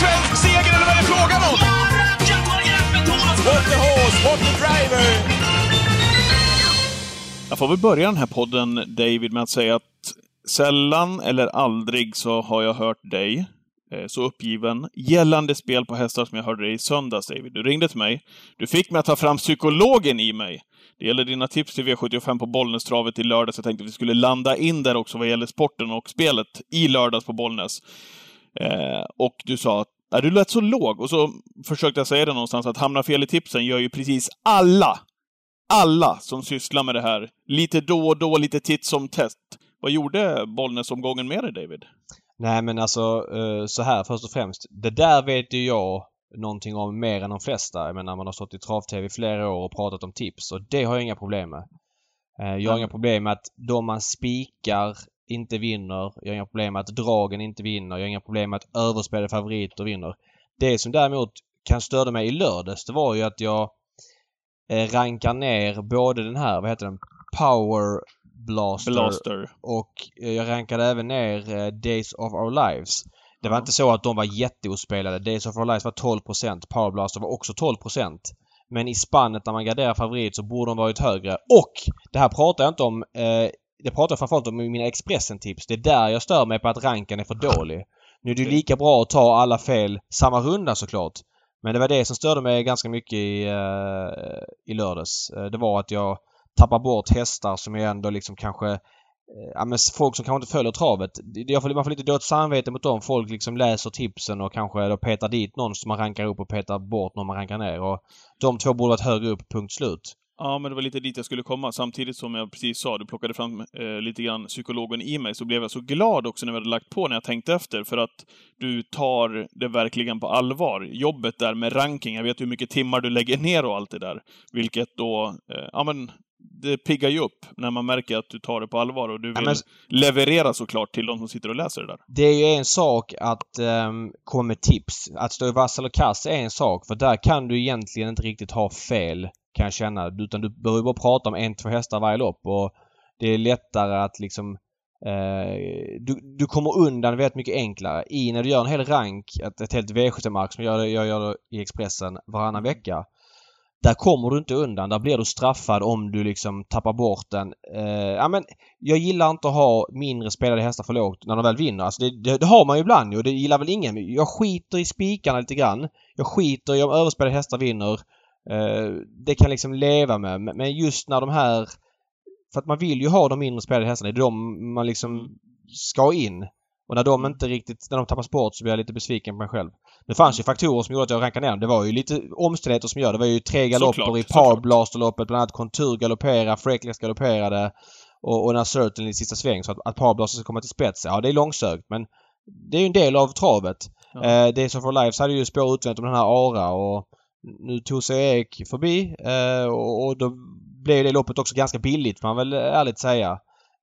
svensk seger eller vad är det frågan om? What the horse, what the driver! Jag får väl börja den här podden, David, med att säga att sällan eller aldrig så har jag hört dig eh, så uppgiven gällande spel på hästar som jag hörde dig i söndags, David. Du ringde till mig. Du fick mig att ta fram psykologen i mig. Det gäller dina tips till V75 på Bollnästravet i lördags. Jag tänkte att vi skulle landa in där också vad gäller sporten och spelet i lördags på Bollnäs. Eh, och du sa att är du lät så låg. Och så försökte jag säga det någonstans att hamna fel i tipsen gör ju precis alla alla som sysslar med det här. Lite då och då, lite titt som tätt. Vad gjorde Bollnäs-omgången med dig, David? Nej men alltså eh, så här först och främst. Det där vet ju jag någonting om mer än de flesta. Jag menar man har stått i trav-tv i flera år och pratat om tips och det har jag inga problem med. Eh, Jag har inga problem med att de man spikar inte vinner. Jag har inga problem med att dragen inte vinner. Jag har inga problem med att överspelade favoriter vinner. Det som däremot kan störa mig i lördags det var ju att jag eh, rankar ner både den här, vad heter den? Power Blaster, Blaster. och eh, jag rankade även ner eh, Days of Our Lives. Det var inte så att de var jätteospelade. Days of Our Lives var 12 Power Blaster var också 12% Men i spannet när man garderar favorit så borde de varit högre. Och! Det här pratar jag inte om eh, det pratar jag framförallt om i mina Expressen-tips. Det är där jag stör mig på att ranken är för dålig. Nu är det lika bra att ta alla fel samma runda såklart. Men det var det som störde mig ganska mycket i, uh, i lördags. Uh, det var att jag tappar bort hästar som jag ändå liksom kanske Uh, Ja men folk som kanske inte följer travet. Jag får, man får lite dåligt samvete mot dem. Folk liksom läser tipsen och kanske då petar dit någon som man rankar upp och petar bort någon man rankar ner. Och de två borde varit högre upp, punkt slut. Ja, men det var lite dit jag skulle komma. Samtidigt som jag precis sa, du plockade fram eh, lite grann psykologen i mig, så blev jag så glad också när vi hade lagt på, när jag tänkte efter, för att du tar det verkligen på allvar. Jobbet där med ranking, jag vet hur mycket timmar du lägger ner och allt det där. Vilket då, eh, ja men, det piggar ju upp när man märker att du tar det på allvar och du vill men- leverera såklart till de som sitter och läser det där. Det är ju en sak att um, komma med tips. Att stå i vass eller kass är en sak för där kan du egentligen inte riktigt ha fel kan jag känna. Utan du behöver bara prata om en, två hästar varje lopp och det är lättare att liksom eh, du, du kommer undan väldigt mycket enklare. I när du gör en hel rank, ett, ett helt V75-ark som jag gör, jag gör i Expressen varannan vecka. Där kommer du inte undan. Där blir du straffad om du liksom tappar bort den. Eh, ja, men jag gillar inte att ha mindre spelade hästar för lågt när de väl vinner. Alltså det, det, det har man ju ibland ju och det gillar väl ingen. Jag skiter i spikarna lite grann. Jag skiter i om överspelade hästar vinner. Eh, det kan jag liksom leva med. Men just när de här... För att man vill ju ha de mindre spelade hästarna. Det är de man liksom ska in. Och när de inte riktigt... När de tappas bort så blir jag lite besviken på mig själv. Det fanns ju faktorer som gjorde att jag rankade ner dem. Det var ju lite omständigheter som gör det. Var ju tre galopper Såklart, i såklart. Powerblaster-loppet. Bland annat Contour galopperade, Freckles galopperade. Och, och när Certain i sista sväng. Så att, att Powerblaster ska komma till spets. Ja, det är långsökt men det är ju en del av travet. Ja. Eh, Days of Our Lives hade ju spår utvändigt om den här Ara och nu tog sig Erik förbi eh, och, och då blev det loppet också ganska billigt får man väl ärligt säga.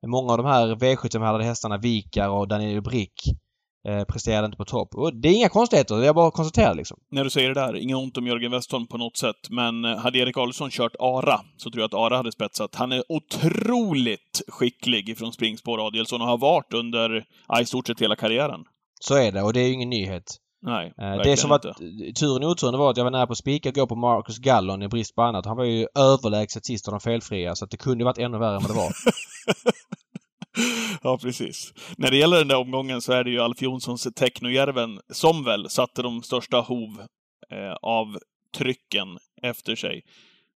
Många av de här V75-härdade hästarna, Vikar och Daniel Brick, eh, presterade inte på topp. Och det är inga konstigheter, är bara att konstatera liksom. När du säger det där, inget ont om Jörgen Westholm på något sätt, men eh, hade Erik Adolfsson kört Ara så tror jag att Ara hade spetsat. Han är otroligt skicklig ifrån springspår, Adielsson, och har varit under ja, i stort sett hela karriären. Så är det och det är ju ingen nyhet. Nej, Eh, det som var inte. turen och oturen var att jag var nära på att spika och gå på Marcus Gallon i brist på annat. Han var ju överlägset sist av de felfria så att det kunde varit ännu värre än vad det var. ja, precis. När det gäller den där omgången så är det ju Alf Jonssons Technojärven som väl satte de största hov eh, av trycken efter sig.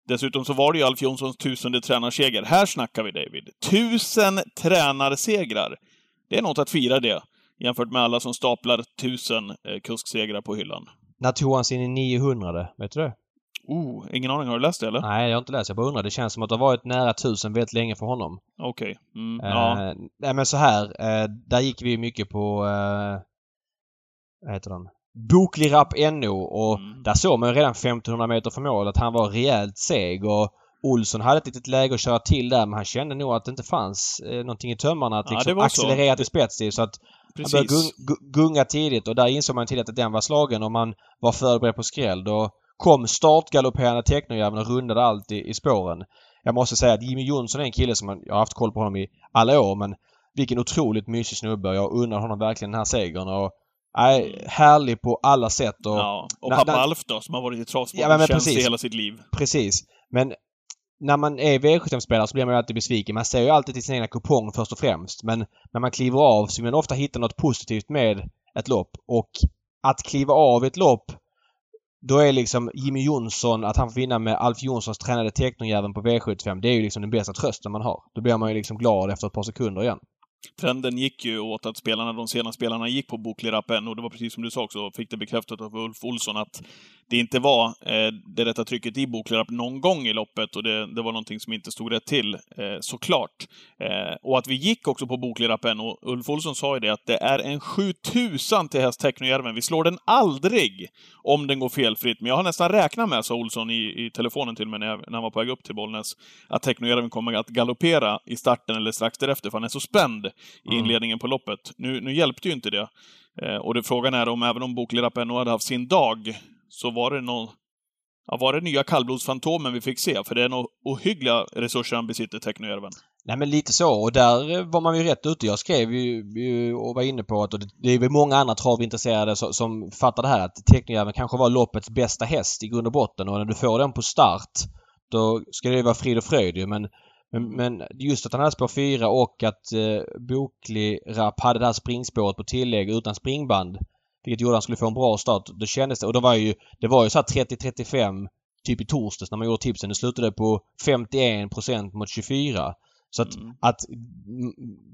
Dessutom så var det ju Alf Jonssons tusende tränarseger. Här snackar vi, David. Tusen tränarsegrar! Det är något att fira det, jämfört med alla som staplar tusen eh, kusksegrar på hyllan. När tog han sin 900 Vet du det? Oh, ingen aning. Har du läst det, eller? Nej, jag har inte läst. Jag bara undrar. Det känns som att det har varit nära 1000 väldigt länge för honom. Okej. Mm, ja. Eh, nej men så här. Eh, där gick vi mycket på... Eh, vad heter den? Boklig Rapp NO och Mm. där såg man redan 1500 meter från mål att han var rejält seg och Olsson hade ett litet läge att köra till där men han kände nog att det inte fanns eh, någonting i tömmarna att Ja, liksom accelerera till spets så att han började Precis. gung, gu- gunga tidigt och där insåg man tidigt att den var slagen och man var förberedd på skräll. Då kom startgalopperande Technojäveln och rundade allt i, i spåren. Jag måste säga att Jimmy Jonsson är en kille som man, jag har haft koll på honom i alla år men vilken otroligt mysig snubbe. Jag undrar honom verkligen den här segern och Nej, härlig på alla sätt. Och, ja. och pappa Alf då, som har varit i travsporten Ja, men- men känns i precis. hela sitt liv. Precis. Men när man är V75-spelare så blir man ju alltid besviken. Man ser ju alltid till sin egna kupong först och främst. Men när man kliver av så vill man ofta hitta något positivt med ett lopp. Och att kliva av ett lopp då är liksom Jimmy Jonsson, att han får vinna med Alf Jonssons tränade teknojäveln på V75. Det är ju liksom den bästa trösten man har. Då blir man ju liksom glad efter ett par sekunder igen. Trenden gick ju åt att spelarna, de sena spelarna gick på Boklirappen och det var precis som du sa också, fick det bekräftat av Ulf Olsson att det inte var eh, det rätta trycket i Boklirapp någon gång i loppet och det, det var någonting som inte stod rätt till, eh, såklart. Eh, och att vi gick också på Boklirappen och Ulf Olsson sa ju det att det är en 7000 till häst Technojärven. Vi slår den aldrig om den går felfritt. Men jag har nästan räknat med, sa Olsson i, i telefonen till mig när, jag, när han var på väg upp till Bollnäs, att Technojärven kommer att galoppera i starten eller strax därefter, för han är så spänd i Mm. inledningen på loppet. Nu, nu hjälpte ju inte det. Eh, och det, frågan är om, även om Boklirapp ännu hade haft sin dag, så var det någon... Ja, var det nya kallblodsfantomen vi fick se? För det är nog ohyggliga resurser han besitter, Teknojärven. Nej men lite så och där var man ju rätt ute. Jag skrev ju, ju och var inne på att och det, är väl många andra travintresserade som, som fattar det här att Teknojärven kanske var loppets bästa häst i grund och botten och när du får den på start då ska det ju vara frid och fröjd ju men men, men just att han hade spår 4 och att eh, Bokli Rapp hade det här springspåret på tillägg utan springband vilket gjorde att han skulle få en bra start. Då kändes det och då var ju det var ju så här 30-35 typ i torsdags när man gjorde tipsen. Det slutade på 51% mot 24. Så att, Mm. att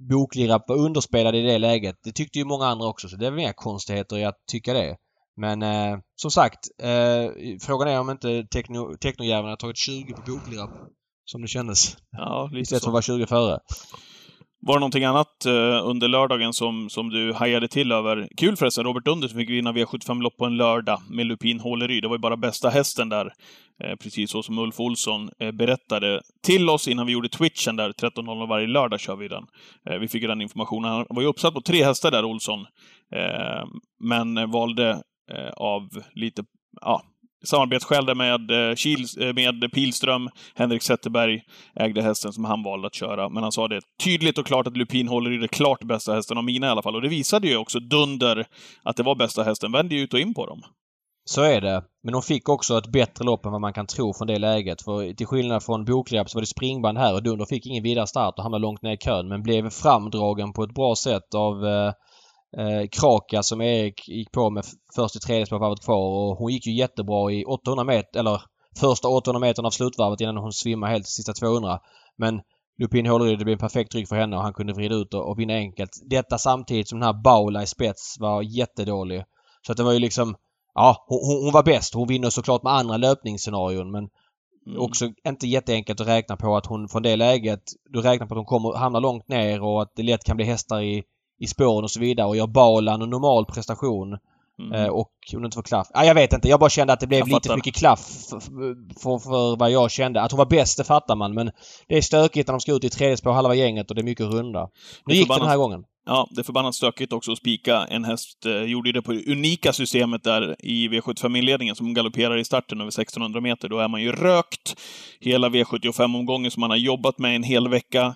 Boklirapp var underspelad i det läget, det tyckte ju många andra också. Så det är väl inga konstigheter i att tycka det. Men eh, som sagt, eh, frågan är om inte Techno, Technojäveln har tagit 20 på Boklirapp. Som det kändes. Ja, lite Istället för så. att vara 20 före. Var det någonting annat eh, under lördagen som, som du hajade till över? Kul förresten, Robert Dunder som fick vinna V75-lopp på en lördag med Lupin Håleryd. Det var ju bara bästa hästen där. Eh, precis så som Ulf Olsson eh, berättade till oss innan vi gjorde Twitchen där. 13.00 varje lördag kör vi den. Eh, vi fick ju den informationen. Han var ju uppsatt på tre hästar där, Olsson. Eh, men valde eh, av lite, ja, samarbetsskäl där med, eh, eh, med Pilström. Henrik Zetterberg ägde hästen som han valde att köra. Men han sa det tydligt och klart att Lupin håller i det klart bästa hästen av mina i alla fall. Och det visade ju också Dunder att det var bästa hästen. Vände ju ut och in på dem. Så är det. Men de fick också ett bättre lopp än vad man kan tro från det läget. För till skillnad från Boklirapp så var det springband här och Dunder fick ingen vidare start och hamnade långt ner i kön men blev framdragen på ett bra sätt av eh, eh, Kraka som Erik gick på med först i tredje spår varvet kvar och hon gick ju jättebra i 800 meter, eller första 800 metern av slutvarvet innan hon svimmade helt sista 200. Men Lupin Håleryd, det blev en perfekt rygg för henne och han kunde vrida ut och, och vinna enkelt. Detta samtidigt som den här Baula i spets var jättedålig. Så att det var ju liksom Ja, hon, hon- hon var bäst. Hon vinner såklart med andra löpningsscenarion men Mm. också inte jätteenkelt att räkna på att hon från det läget, du räknar på att hon kommer hamna långt ner och att det lätt kan bli hästar i, i spåren och så vidare och gör Balan en normal prestation Mm. eh, och hon inte får klaff. Ja, jag vet inte. Jag bara kände att det blev Jag lite fattar. för mycket klaff för, för, för vad jag kände. Att hon var bäst, det fattar man men det är stökigt när de ska ut i tredje spår halva gänget och det är mycket runda. Nu gick det den här gången. Ja, det är förbannat stökigt också att spika en häst. Eh, gjorde ju det på det unika systemet där i V75-inledningen som galopperar i starten över 1600 meter. Då är man ju rökt hela V75-omgången som man har jobbat med en hel vecka.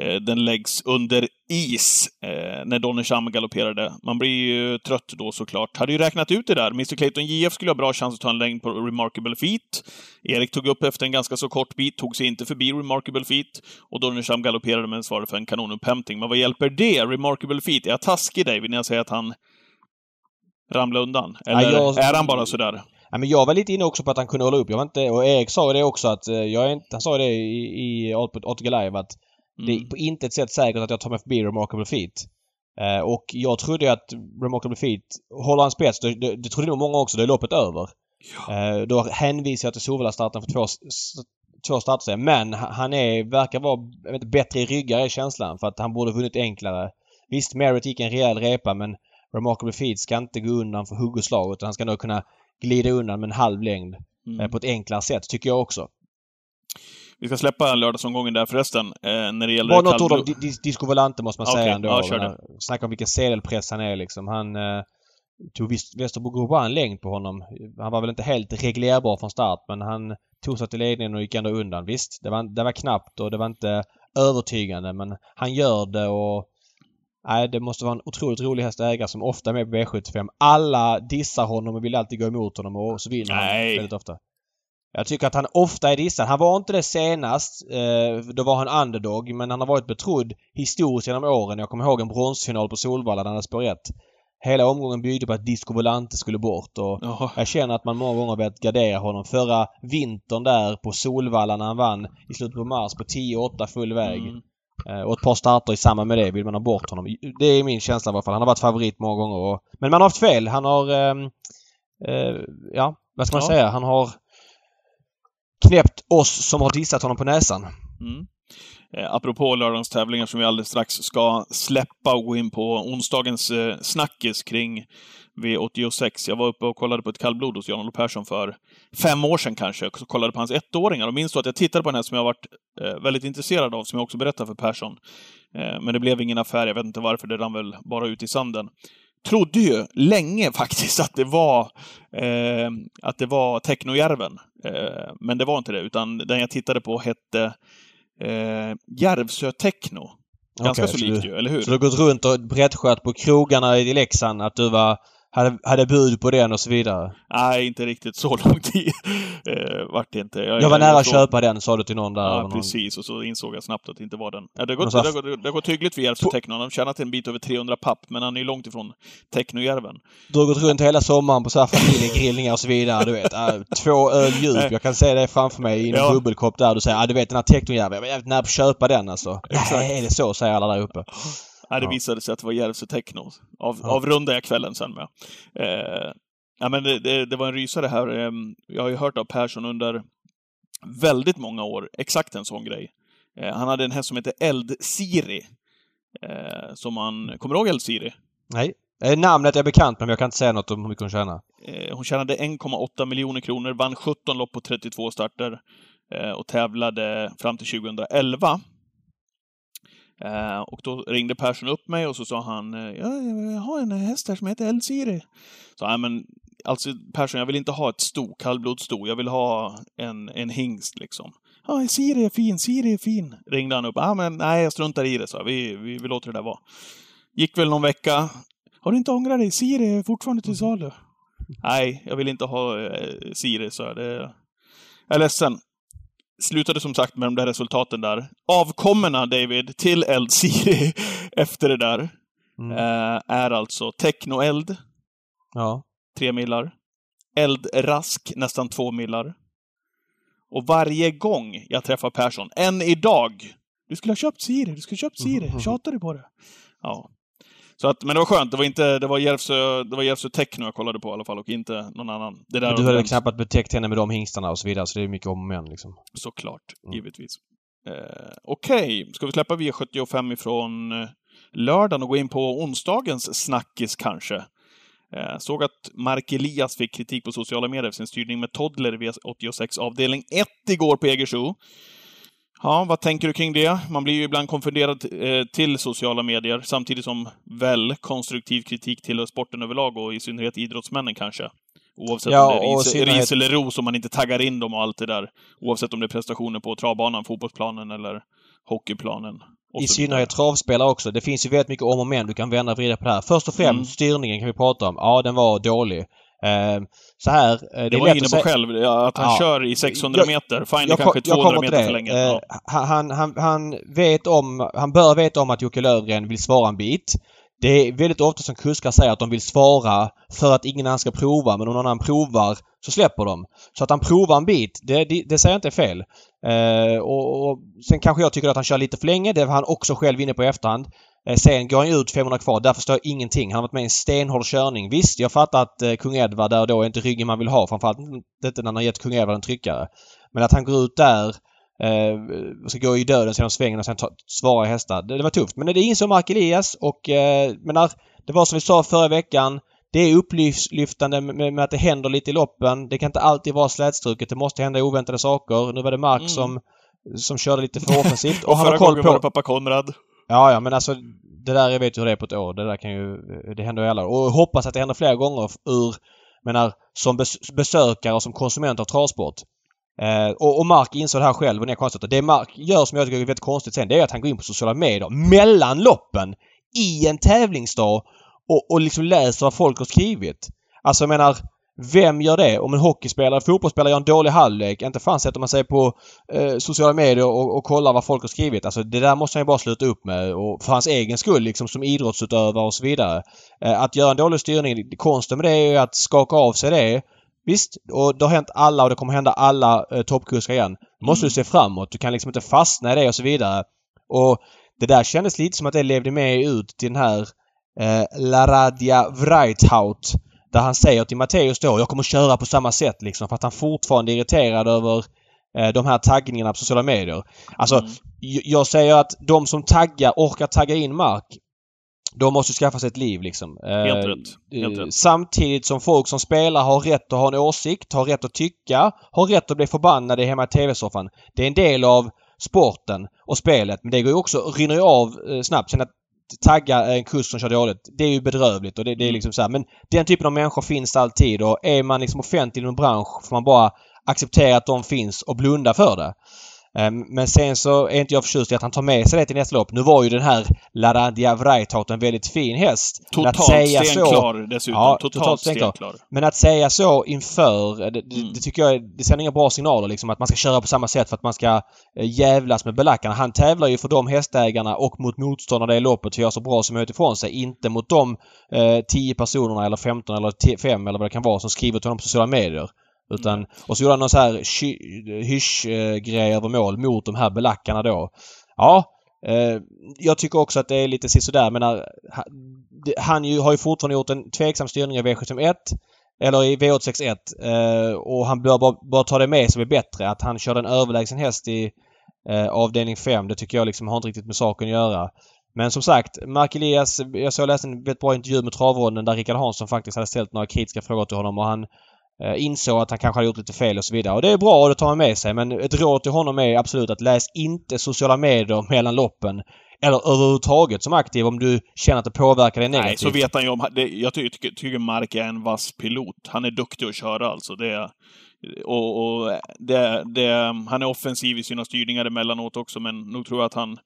Eh, den läggs under is eh, när Donnersham galopperade. Man blir ju trött då såklart. Hade ju räknat ut det där. Mr Clayton JF skulle ha bra chans att ta en längd på Remarkable Feet. Erik tog upp efter en ganska så kort bit, tog sig inte förbi Remarkable Feet. Och Donnersham galopperade men svarade för en kanonupphämtning. Men vad hjälper det? Remarkable Feet? Är jag taskig David när jag säger att han ramlade undan? Eller jag- är han bara sådär? Ja, men jag var lite inne också på att han kunde hålla upp. Jag var inte, och Erik sa det också att eh, jag är inte, han sa det i, i Autoga Live att det Mm. är på intet sätt säkert att jag tar mig förbi Remarkable Feet. Eh, och jag trodde ju att Remarkable Feet, håller han spets, det, det, det trodde nog många också, då är loppet över. Eh, då hänvisar jag till Solvalla-starten för två, två starter sen. Men ha- han är, verkar vara vet, bättre i ryggar är känslan för att han borde vunnit enklare. Visst, Merritt gick en rejäl repa men Remarkable Feet ska inte gå undan för hugg och slag utan han ska nog kunna glida undan med en halv längd Mm. eh, på ett enklare sätt, tycker jag också. Vi ska släppa lördagsomgången där förresten, eh, när det gäller Bara något ord om kallblod. Di- Di- Disco Volante måste man Okej, säga ändå. ja, kör det. Snacka om vilken sedelpress han är liksom. Han eh, tog Västerbo Groban en längd på honom. Han var väl inte helt reglerbar från start men han tog sig till ledningen och gick ändå undan. Visst, det var, det var knappt och det var inte övertygande men han gör det och Nej, det måste vara en otroligt rolig häst att äga som ofta är med på V75. Alla dissar honom och vill alltid gå emot honom och så vinner han Nej. väldigt ofta. Jag tycker att han ofta är dissad. Han var inte det senast. Eh, då var han underdog. Men han har varit betrodd historiskt genom åren. Jag kommer ihåg en bronsfinal på Solvalla där han spår 1. Hela omgången byggde på att Disco Volante skulle bort och Jaha. jag känner att man många gånger har velat gardera honom. Förra vintern där på Solvalla när han vann i slutet på mars på 10-8 full väg. Mm. Eh, Och ett par starter i samband med det vill man ha bort honom. Det är min känsla i alla fall. Han har varit favorit många gånger. Och, men man har haft fel. Han har... ehm, eh, ja, vad ska man Ja. säga? Han har knäppt oss som har dissat honom på näsan. Mm. Eh, apropå lördagens tävlingar som vi alldeles strax ska släppa och gå in på onsdagens eh, snackis kring V86. Jag var uppe och kollade på ett kallblod hos Jan-Olof Persson för fem år sedan kanske. och kollade på hans ettåringar och minns då att jag tittade på den här som jag varit eh, väldigt intresserad av, som jag också berättade för Persson. Eh, men det blev ingen affär, jag vet inte varför, det rann väl bara ut i sanden. Trodde ju länge faktiskt att det var, eh, att det var Technojärven. Eh, men det var inte det, utan den jag tittade på hette eh, Järvsö Techno. Ganska Okej, så likt du- ju, eller hur? Så du har gått runt och berättskört på krogarna i Leksand att du var, hade, hade bud på den och så vidare. Nej, inte riktigt så lång tid eh, vart det inte. Jag var nära att köpa den sa du till någon där. Ja, någon. precis. Och så insåg jag snabbt att det inte var den. Ja, det, har gått, det, har det har gått hyggligt för Järvsö Techno. De har tjänat en bit över 300 papp, men han är långt ifrån Technojärven. Du har gått runt hela sommaren på så här familjegrillningar och så vidare. Du vet. Äh, två öl djup. Jag kan se det framför mig i en Ja. bubbelkopp där. Du säger ah, du vet den här technojäveln. Jag är jävligt nära på att köpa den alltså. Nej, är det så? Säger alla där uppe. Nej, det Ja. visade sig att det var Järvsö Techno. Av, Ja. Avrundade jag kvällen sen med. Eh, ja, men det, det, det var en rysare här. Eh, jag har ju hört av Persson under väldigt många år exakt en sån grej. Eh, han hade en häst som hette Eld-Siri. Eh, som man... Kommer du ihåg Eld-Siri? Nej. Namnet är bekant men jag kan inte säga något om hur mycket hon tjänar. Eh, hon tjänade 1,8 miljoner kronor, vann 17 lopp på 32 starter eh, och tävlade fram till 2011. Eh, och då ringde Persson upp mig och så sa han, eh, ja, jag har en häst här som heter El-Siri. Så, nej men, alltså Persson, jag vill inte ha ett sto, kallblodssto, jag vill ha en, en hingst liksom. Ja, Siri är fin, Siri är fin. Ringde han upp. Ja, men nej, jag struntar i det, så vi, vi, vi låter det där vara. Gick väl någon vecka. Har du inte ångrat dig? Siri är fortfarande till salu. Nej, jag vill inte ha eh, Siri, så det. Jag är ledsen. Slutade som sagt med de där resultaten där. Avkommorna, David, till Eld Siri efter det där Mm. eh, är alltså Technoeld, Ja. tre millar. Eldrask, nästan två millar. Och varje gång jag träffar Persson, än idag, du skulle ha köpt Siri, du skulle ha köpt Siri, Mhm. tjatar du på det? Ja. Så att, men det var skönt, det var inte, det var Järvsö, det var Järvsö Techno jag kollade på i alla fall och inte någon annan. Det där Men du hade överens. knappt betäckt henne med de hingstarna och så vidare så det är mycket om och liksom. Såklart, Mm. givetvis. Eh, Okej, ska vi släppa V75 ifrån eh, lördagen och gå in på onsdagens snackis kanske? Eh, såg att Mark Elias fick kritik på sociala medier för sin styrning med Toddler V86 avdelning 1 igår på Jägersro. Ja, vad tänker du kring det? Man blir ju ibland konfunderad eh, till sociala medier, samtidigt som väl konstruktiv kritik tillhör sporten överlag och i synnerhet idrottsmännen kanske. Oavsett Ja, om det är ris, synnerhet- ris eller ros, om man inte taggar in dem och allt det där. Oavsett om det är prestationer på travbanan, fotbollsplanen eller hockeyplanen. I synnerhet travspelare också. Det finns ju väldigt mycket om och men. Du kan vända och vrida på det här. Först och främst Mm. styrningen kan vi prata om. Ja, den var dålig. Eh, så här. Eh, det Det var inne på säga- själv, att han Ja. kör i 600 Jag- meter. Fine, jag, kanske är ko- jag 200 kommer till meter för länge. Eh, Ja. han, han, han vet om, han bör veta om att Jocke Lövgren vill svara en bit. Det är väldigt ofta som kuskar säger att de vill svara för att ingen annan ska prova men om någon annan provar så släpper de. Så att han provar en bit, det, det, det säger jag inte är fel. Eh, och, och Sen kanske jag tycker att han kör lite för länge. Det var han också själv inne på i efterhand. Eh, sen går han ju ut 500 kvar. Där förstår jag ingenting. Han har varit med i en stenhård körning. Visst, jag fattar att eh, kung Edvard där och då är inte ryggen man vill ha. Framförallt inte när han har gett kung Edvard en tryckare. Men att han går ut där eh, ska gå i döden genom svängen och sen ta, svara hästar. Det, det var tufft. Men det insåg Mark Elias och eh, men när, det var som vi sa förra veckan. Det är upplyftande med, med att det händer lite i loppen. Det kan inte alltid vara slätstruket. Det måste hända oväntade saker. Nu var det Mark Mm. som, som körde lite för offensivt. Och han förra har koll på... var det pappa Konrad. Ja, ja, men alltså det där, jag vet ju hur det är på ett år. Det där kan ju, det händer ju alla. Och hoppas att det händer flera gånger ur, menar, som besökare och som konsument av travsport. Eh, och, och Mark insåg det här själv och det är konstigt. Det Mark gör som jag tycker är väldigt konstigt sen, det är att han går in på sociala medier mellan loppen. i en tävlingsdag och, och liksom läser vad folk har skrivit. Alltså jag menar, vem gör det? Om en hockeyspelare, fotbollsspelare gör en dålig halvlek, inte fan sätter man sig på eh, sociala medier och, och kollar vad folk har skrivit. Alltså det där måste han ju bara sluta upp med och för hans egen skull liksom som idrottsutövare och så vidare. Eh, att göra en dålig styrning, konsten med det är ju att skaka av sig det. Visst, och det har hänt alla och det kommer hända alla eh, toppkuskar igen. Då måste Mm. du se framåt. Du kan liksom inte fastna i det och så vidare. Och det där kändes lite som att det levde med ut till den här eh, Laradia Vreithout. Där han säger till Matteus då, jag kommer köra på samma sätt liksom. För att han fortfarande är irriterad över eh, de här taggningarna på sociala medier. Alltså, Mm. jag säger att de som taggar, orkar tagga in mark. De måste skaffa sig ett liv liksom. Eh, Helt rätt. Helt eh, rätt. Samtidigt som folk som spelar har rätt att ha en åsikt, har rätt att tycka, har rätt att bli förbannade hemma i TV-soffan. Det är en del av sporten och spelet. Men det går ju också, rinner ju av eh, snabbt. Sen att tagga en kust som kör dåligt. Det är ju bedrövligt och det, det är liksom så här. Men den typen av människor finns alltid och är man liksom offentlig i en bransch får man bara acceptera att de finns och blunda för det. Ehm, Men sen så är inte jag förtjust i att han tar med sig det till nästa lopp. Nu var ju den här Laradia Vreithout en väldigt fin häst. Men att Totalt säga så- stenklar dessutom. Ja, totalt, totalt stenklar. stenklar. men att säga så inför, det, det, Mm. det tycker jag, det sänder inga bra signaler liksom att man ska köra på samma sätt för att man ska eh, jävlas med belackarna. Han tävlar ju för de hästägarna och mot motståndarna i loppet för att göra så bra som möjligt ifrån sig. Inte mot de eh, 10 personerna eller 15 eller 5 eller vad det kan vara som skriver till honom på sociala medier. Utan, och så gjorde han någon så här hysch-grej eh, över mål mot de här belackarna då. Ja, eh, jag tycker också att det är lite sisådär. Men eh, han, han ju, har ju fortfarande gjort en tveksam styrning i V751 eller i V861 eh, och han bör bara, bara ta det med sig bättre. Att han körde en överlägsen häst i eh, avdelning 5 det tycker jag liksom har inte riktigt med saken att göra. Men som sagt, Mark Elias, jag såg läste en väldigt bra intervju med travronden där Rickard Hansson faktiskt hade ställt några kritiska frågor till honom och han insåg att han kanske hade gjort lite fel och så vidare. Och det är bra och det tar man med sig men ett råd till honom är absolut att läs inte sociala medier mellan loppen. Eller överhuvudtaget som aktiv om du känner att det påverkar dig negativt. Nej, så vet han ju om... Det, jag tycker, tycker, tycker Mark är en vass pilot. Han är duktig att köra alltså. Det, och och det, det, han är offensiv i sina styrningar emellanåt också, men nog tror jag att han...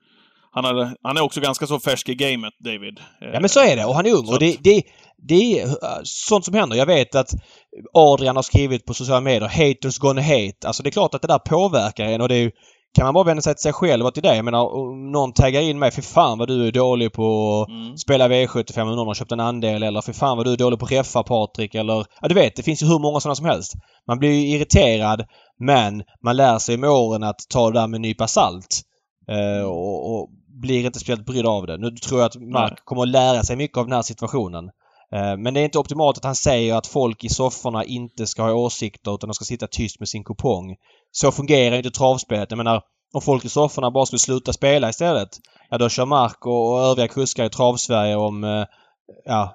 Han är, han är också ganska så färsk i gamet, David. Ja men så är det och han är ung Så och det, det, det är uh, sånt som händer. Jag vet att Adrian har skrivit på sociala medier “Haters gonna hate”. Alltså det är klart att det där påverkar en och det är ju kan man bara vända sig till sig själv och till dig. Jag menar om någon taggar in mig “Fy fan vad du är dålig på att Mm. spela V75 och någon har köpt en andel” eller “Fy fan vad du är dålig på att reffa Patrik” eller... Ja du vet, det finns ju hur många sådana som helst. Man blir ju irriterad men man lär sig med åren att ta det där med en nypa salt. Eh, och, och blir inte speciellt brydd av det. Nu tror jag att Mark Nej. kommer att lära sig mycket av den här situationen. Eh, Men det är inte optimalt att han säger att folk i sofforna inte ska ha åsikter utan de ska sitta tyst med sin kupong. Så fungerar inte travspelet. Jag menar, om folk i sofforna bara skulle sluta spela istället, ja då kör Mark och, och övriga kuskar i travsverige om eh, ja,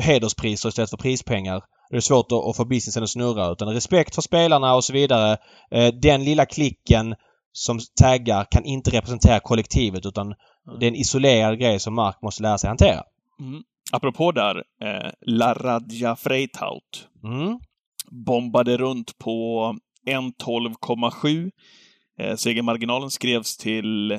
hederspriser istället för prispengar. Det är svårt att, att få businessen att snurra. Utan respekt för spelarna och så vidare. Eh, Den lilla klicken som taggar kan inte representera kollektivet utan det är en isolerad grej som Mark måste lära sig hantera. Mm. Apropå där, eh, Laradja Freithout Mm. bombade runt på 1.12,7. Eh, segermarginalen skrevs till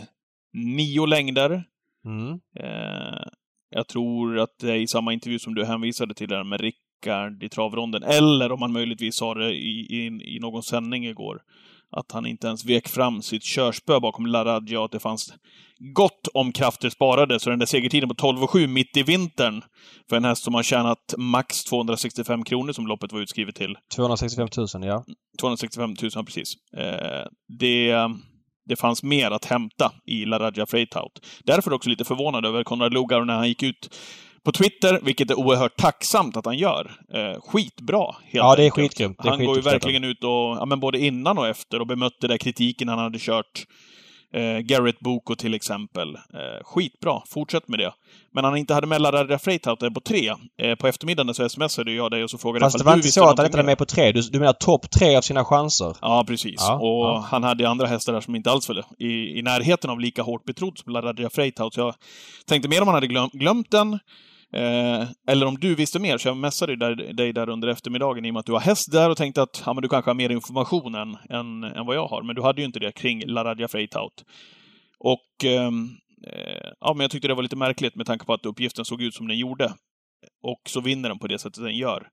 nio längder. Mm. Eh, jag tror att det är i samma intervju som du hänvisade till där med Rickard i travronden, eller om han möjligtvis sa det i, i, i någon sändning igår, att han inte ens vek fram sitt körspö bakom Laradja, att det fanns gott om krafter sparade, så den där segertiden på 12,7 mitt i vintern, för en häst som har tjänat max 265 kronor som loppet var utskrivet till, 265 000 ja. 265 000, ja, precis. Eh, det, det fanns mer att hämta i Laradja Freithout. Därför också lite förvånad över Konrad Lugauer när han gick ut på Twitter, vilket är oerhört tacksamt att han gör. Eh, skitbra, helt Ja, det är skitgrymt. Han går ju verkligen ut och, ja, men både innan och efter, och bemötte den kritiken han hade kört. Eh, Garrett Boko till exempel. Eh, skitbra, fortsätt med det. Men han inte hade med Laradja Freithout där på tre. Eh, på eftermiddagen så smsade jag dig och så frågade Fast det var du inte så att han inte mer. med på tre. Du, du menar topp tre av sina chanser? Ja, precis. Ja, och ja. han hade andra hästar där som inte alls var i, i närheten av lika hårt betrodd som Laradja. Så jag tänkte mer om han hade glöm, glömt den, eh, eller om du visste mer. Så jag messade dig där, dig där under eftermiddagen i och med att du har häst där och tänkte att ja, men du kanske har mer information än, än, än vad jag har. Men du hade ju inte det kring Laradja Freitaut. Och ehm, eh, ja, men jag tyckte det var lite märkligt med tanke på att uppgiften såg ut som den gjorde. Och så vinner den på det sättet den gör.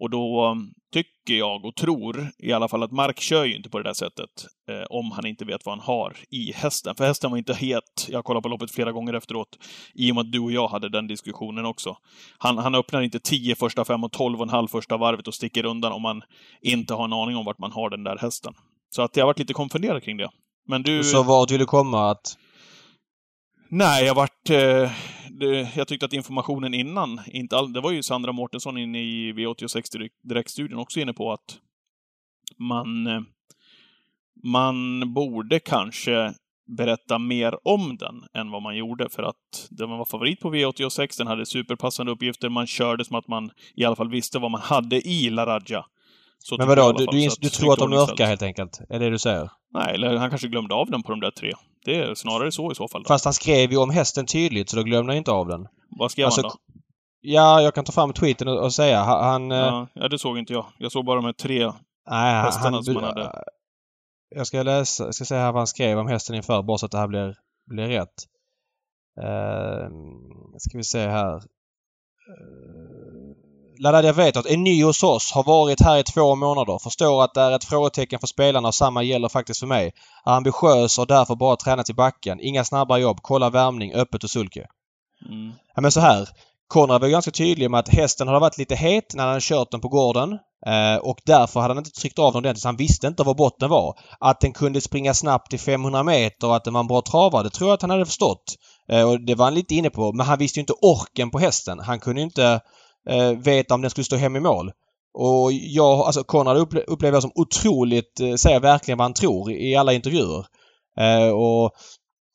Och då um, tycker jag och tror i alla fall att Mark kör ju inte på det där sättet eh, om han inte vet vad han har i hästen. För hästen var inte het. Jag kollade på loppet flera gånger efteråt i och med att du och jag hade den diskussionen också. Han, han öppnar inte 10 första fem och 12 och en halv första varvet och sticker undan om man inte har en aning om vart man har den där hästen. Så att jag varit lite konfunderad kring det. Men du... Så vart vill du komma? Att... Nej, jag vart... Eh, det, jag tyckte att informationen innan, inte all, det var ju Sandra Mårtensson inne i V86 Direktstudion också inne på att man, man borde kanske berätta mer om den än vad man gjorde för att den var favorit på V86, den hade superpassande uppgifter, man körde som att man i alla fall visste vad man hade i Laradja. Så Men vadå, du, du, du tror att de mörkar helt enkelt? Är det det du säger? Nej, eller han kanske glömde av den på de där tre. Det är snarare så i så fall. Då. Fast han skrev ju om hästen tydligt så då glömde han inte av den. Vad skrev alltså, han då? Ja, jag kan ta fram tweeten och, och säga. Han... Ja, ja, det såg inte jag. Jag såg bara de här tre nej, hästarna han, som han hade. Jag ska läsa, jag ska säga här vad han skrev om hästen inför bara så att det här blir, blir rätt. Uh, ska vi se här. Uh, Laddad vet att är ny hos oss, har varit här i två månader, förstår att det är ett frågetecken för spelarna och samma gäller faktiskt för mig. Är ambitiös och därför bara tränat i backen. Inga snabba jobb, kolla värmning, öppet och sulke. Mm. Ja men så här. Konrad var ganska tydlig med att hästen hade varit lite het när han kört den på gården. Eh, och därför hade han inte tryckt av den ordentligt. Han visste inte var botten var. Att den kunde springa snabbt i 500 meter och att den var en bra travare, det tror jag att han hade förstått. Eh, och det var han lite inne på. Men han visste ju inte orken på hästen. Han kunde inte eh, veta om den skulle stå hem i mål. Och jag, alltså Konrad upple upplever jag som otroligt, eh, säger verkligen vad han tror i alla intervjuer. Eh, och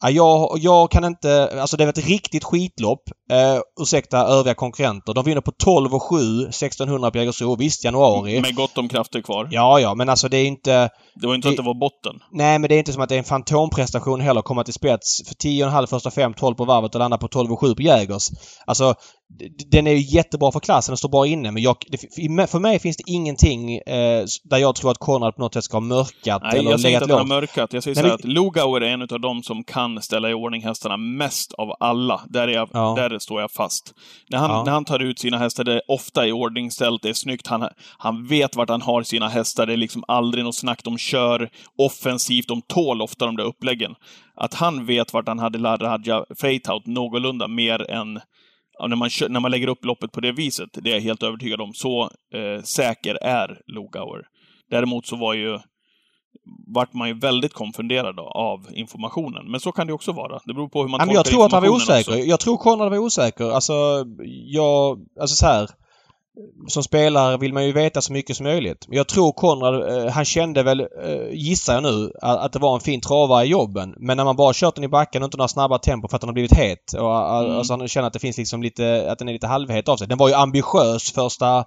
Ja, jag, jag kan inte... Alltså det var ett riktigt skitlopp. Eh, ursäkta övriga konkurrenter. De vinner på 12 och 7, 1600 på Jägersro. Visst, januari. Med gott om krafter kvar. Ja, ja, men alltså det är inte... Det var inte det, att det var botten. Nej, men det är inte som att det är en fantomprestation heller att komma till spets för 10,5 första fem, 12 på varvet och landa på 12 och 7 på Jägers. Alltså, den är ju jättebra för klassen och står bra inne men jag, det, för mig finns det ingenting eh, där jag tror att Konrad på något sätt ska ha mörkat Nej, eller jag säger inte att han har mörkat. Jag säger Nej, så men... att Lugauer är en av de som kan ställa i ordning hästarna mest av alla. Där, är jag, ja. där står jag fast. När han, ja. när han tar ut sina hästar, det är ofta i ordningställt, det är snyggt. Han, han vet vart han har sina hästar. Det är liksom aldrig något snack. De kör offensivt. De tål ofta de där uppläggen. Att han vet vart han hade Radja Freithout någorlunda mer än när, man, när man lägger upp loppet på det viset, det är jag helt övertygad om. Så eh, säker är Lugauer. Däremot så var ju vart man ju väldigt konfunderad av informationen. Men så kan det också vara. Det beror på hur man tolkar Jag tror att han var osäker. Också. Jag tror Konrad var osäker. Alltså, jag... Alltså så här som spelare vill man ju veta så mycket som möjligt. Men jag tror Konrad, eh, han kände väl, eh, gissar jag nu, att, att, det var en fin travare i jobben. Men när man bara kört den i backen och inte några snabba tempo för att den har blivit het. Och, mm. Alltså han känner att det finns liksom lite, att den är lite halvhet av sig. Den var ju ambitiös första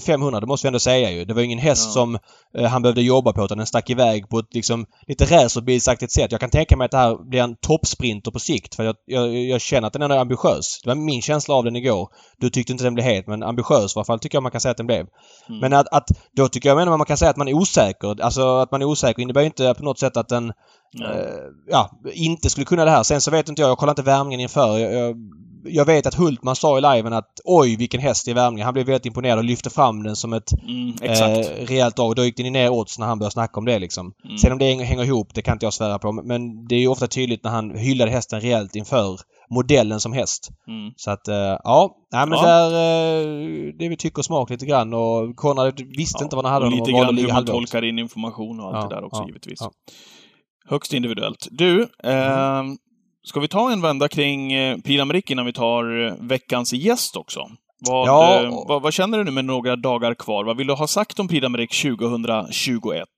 500, eh, det måste vi ändå säga ju. Det var ingen häst ja. som eh, han behövde jobba på utan den stack iväg på ett liksom lite racerbilsaktigt sätt. Jag kan tänka mig att det här blir en toppsprinter på sikt för jag, jag, jag känner att den är ambitiös. Det var min känsla av den igår. Du tyckte inte den blev het men ambitiös i alla fall tycker jag man kan säga att den blev. Mm. Men att, att, då tycker jag menar man kan säga att man är osäker. Alltså att man är osäker innebär inte på något sätt att den ja, inte skulle kunna det här. Sen så vet inte jag, jag kollar inte värmningen inför. Jag, jag jag vet att Hultman sa i liven att oj vilken häst i värmningen. Han blev väldigt imponerad och lyfte fram den som ett mm, eh, rejält drag. Då gick den ner odds när han började snacka om det liksom. Mm. Sen om det hänger ihop, det kan inte jag svära på. Men det är ju ofta tydligt när han hyllade hästen rejält inför modellen som häst. Mm. Så att, eh, ja. Nej men ja. där... Eh, det vi tycker smak lite grann och Konrad visste ja. inte vad han hade. Och lite grann hur man tolkar in information och allt ja, det där också givetvis. Högst individuellt. Du, eh, Ska vi ta en vända kring eh, Prix innan vi tar eh, veckans gäst också? Vad, ja. eh, vad, vad, känner du nu med några dagar kvar? Vad vill du ha sagt om Prix 2021?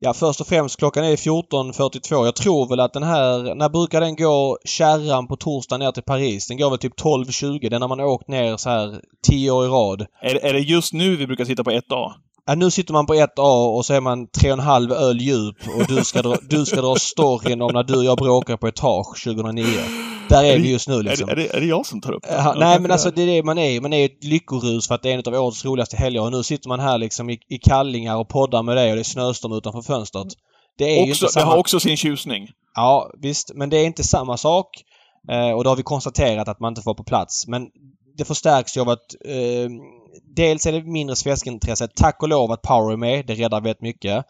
Ja, först och främst klockan är 14.42. Jag tror väl att den här... När brukar den gå kärran på torsdag ner till Paris? Den går väl typ 12.20. Den har man åkt ner så här 10 år i rad. Är, är det just nu vi brukar sitta på 1A? Ja, nu sitter man på ett A och så är man tre och en halv öl djup och du ska dra, du ska dra storyn om när du och jag bråkade på etage 2009. Där är, är vi just nu liksom. Är det, är det, är det jag som tar upp det? Ja, nej men alltså det är det man är. Man är ett lyckorus för att det är en av årets roligaste helger och nu sitter man här liksom i, i kallingar och poddar med dig och det är snöstorm utanför fönstret. Det är också, samma... Det har också sin tjusning. Ja, visst. Men det är inte samma sak. Eh, och då har vi konstaterat att man inte får på plats. Men det förstärks ju av att eh, dels är det mindre svenskintresse. Tack och lov att Power är med. Det räddar väldigt mycket.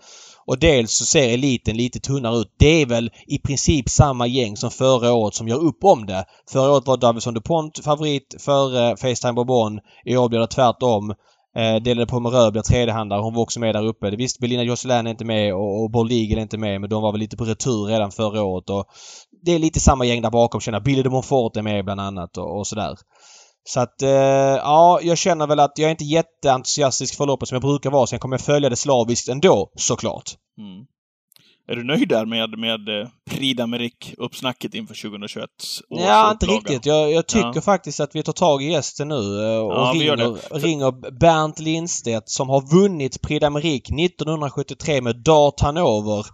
Och dels så ser eliten lite tunnare ut. Det är väl i princip samma gäng som förra året som gör upp om det. Förra året var Davison DuPont favorit före Facetime Bourbon. I år blir det tvärtom. Eh, delade på med Röd blir tredjehandare. Hon var också med där uppe. Visst, Belina Josselin är inte med och, och Bold är inte med men de var väl lite på retur redan förra året. Och det är lite samma gäng där bakom känner Billy de Montfort är med bland annat och, och sådär. Så att eh, ja, jag känner väl att jag är inte jätteentusiastisk för loppet som jag brukar vara. Kommer jag följa det slaviskt ändå, såklart. Mm. Är du nöjd där med, med eh, Prix d'Amérique-uppsnacket inför 2021 Ja, inte riktigt. Jag, jag tycker ja. faktiskt att vi tar tag i gästen nu eh, och ja, ringer, ringer Bernt Lindstedt som har vunnit Prix d'Amérique 1973 med Dart Hanover.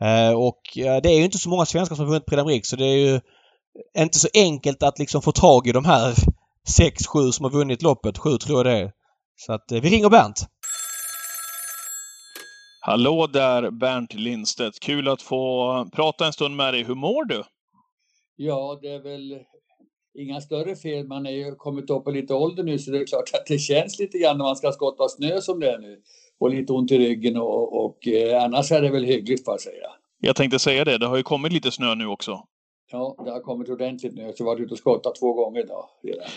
Eh, och det är ju inte så många svenskar som har vunnit Prix d'Amérique så det är ju inte så enkelt att liksom få tag i de här 6-7 som har vunnit loppet. 7 tror jag det är. Så att vi ringer Bernt. Hallå där Bernt Lindstedt! Kul att få prata en stund med dig. Hur mår du? Ja, det är väl inga större fel. Man har ju kommit upp på lite ålder nu så det är klart att det känns lite grann när man ska skotta snö som det är nu. Och lite ont i ryggen och, och eh, annars är det väl hyggligt får jag säga. Jag tänkte säga det, det har ju kommit lite snö nu också. Ja, det har kommit ordentligt nu. Så jag har varit ute och skottat två gånger idag redan.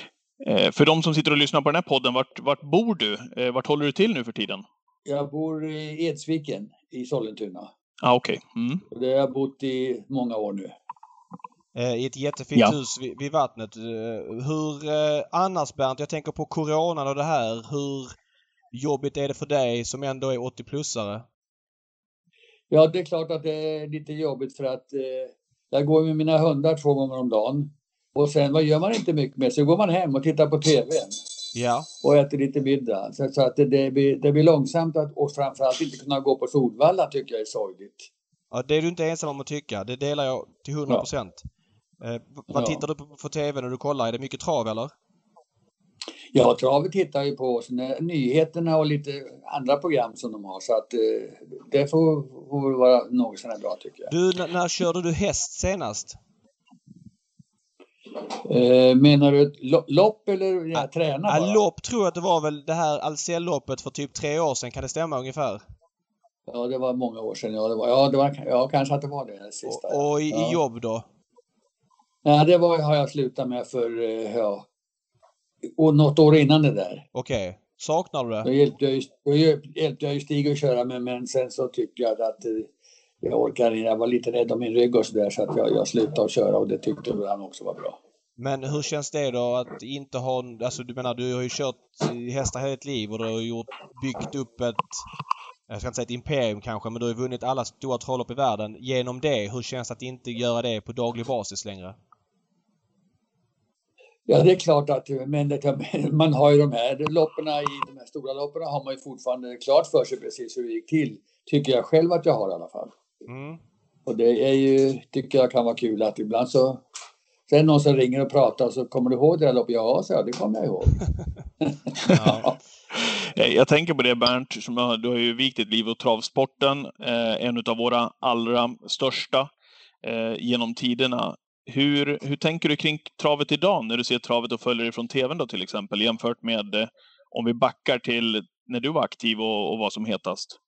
Eh, för de som sitter och lyssnar på den här podden, vart, vart bor du? Eh, vart håller du till nu för tiden? Jag bor i Edsviken i Sollentuna. Ah, okej. Okay. Mm. Det har jag bott i många år nu. Eh, I ett jättefint ja. hus vid, vattnet. Hur annars Bernt, jag tänker på coronan och det här. Hur jobbigt är det för dig som ändå är 80-plussare? Ja, det är klart att det är lite jobbigt för att eh, jag går med mina hundar två gånger om dagen. Och sen vad gör man inte mycket med? Så går man hem och tittar på TV. Ja. Och äter lite middag. Så, så att det, det, blir, det blir långsamt att, och framförallt inte kunna gå på Solvalla tycker jag är sorgligt. Ja, det är du inte ensam om att tycka. Det delar jag till 100 procent. Ja. Eh, vad ja. tittar du på för TV när du kollar? Är det mycket trav eller? Ja, travet tittar ju på. Sen nyheterna och lite andra program som de har. Så att eh, det får, får vara något sådär bra tycker jag. Du, när körde du häst senast? Eh, menar du lopp eller ja, träna? Ja, lopp tror jag att det var väl det här Ahlsell-loppet för typ tre år sedan. Kan det stämma ungefär? Ja, det var många år sedan. Ja, det var, ja, det var, ja kanske att det var det, sista. Och, och i, ja. i, jobb då? Ja, det var, har jag slutat med för eh, ja, och något år innan det där. Okej. Okay. Saknar du det? Då hjälpte jag, ju, då hjälpte jag ju Stig att köra med, men sen så tyckte jag att eh, jag orkade inte. Jag var lite rädd om min rygg och sådär så att jag, jag slutade att köra och det tyckte han också var bra. Men hur känns det då att inte ha... Alltså du menar, du har ju kört hästar hela ditt liv och du har gjort, byggt upp ett... Jag ska inte säga ett imperium kanske, men du har ju vunnit alla stora travlopp i världen. Genom det, hur känns det att inte göra det på daglig basis längre? Ja, det är klart att men man har ju de här loppen i de här stora loppen har man ju fortfarande klart för sig precis hur det gick till. Tycker jag själv att jag har i alla fall. Mm. Och det är ju, tycker jag kan vara kul att ibland så Sen någon som ringer och pratar och så kommer du ihåg det där loppet? Ja, så det kommer jag ihåg. ja. Jag tänker på det Bernt, som har, du har ju vikt ditt liv åt travsporten, eh, en av våra allra största eh, genom tiderna. Hur, hur tänker du kring travet idag när du ser travet och följer det från TVn då till exempel jämfört med eh, om vi backar till när du var aktiv och, och var som hetast?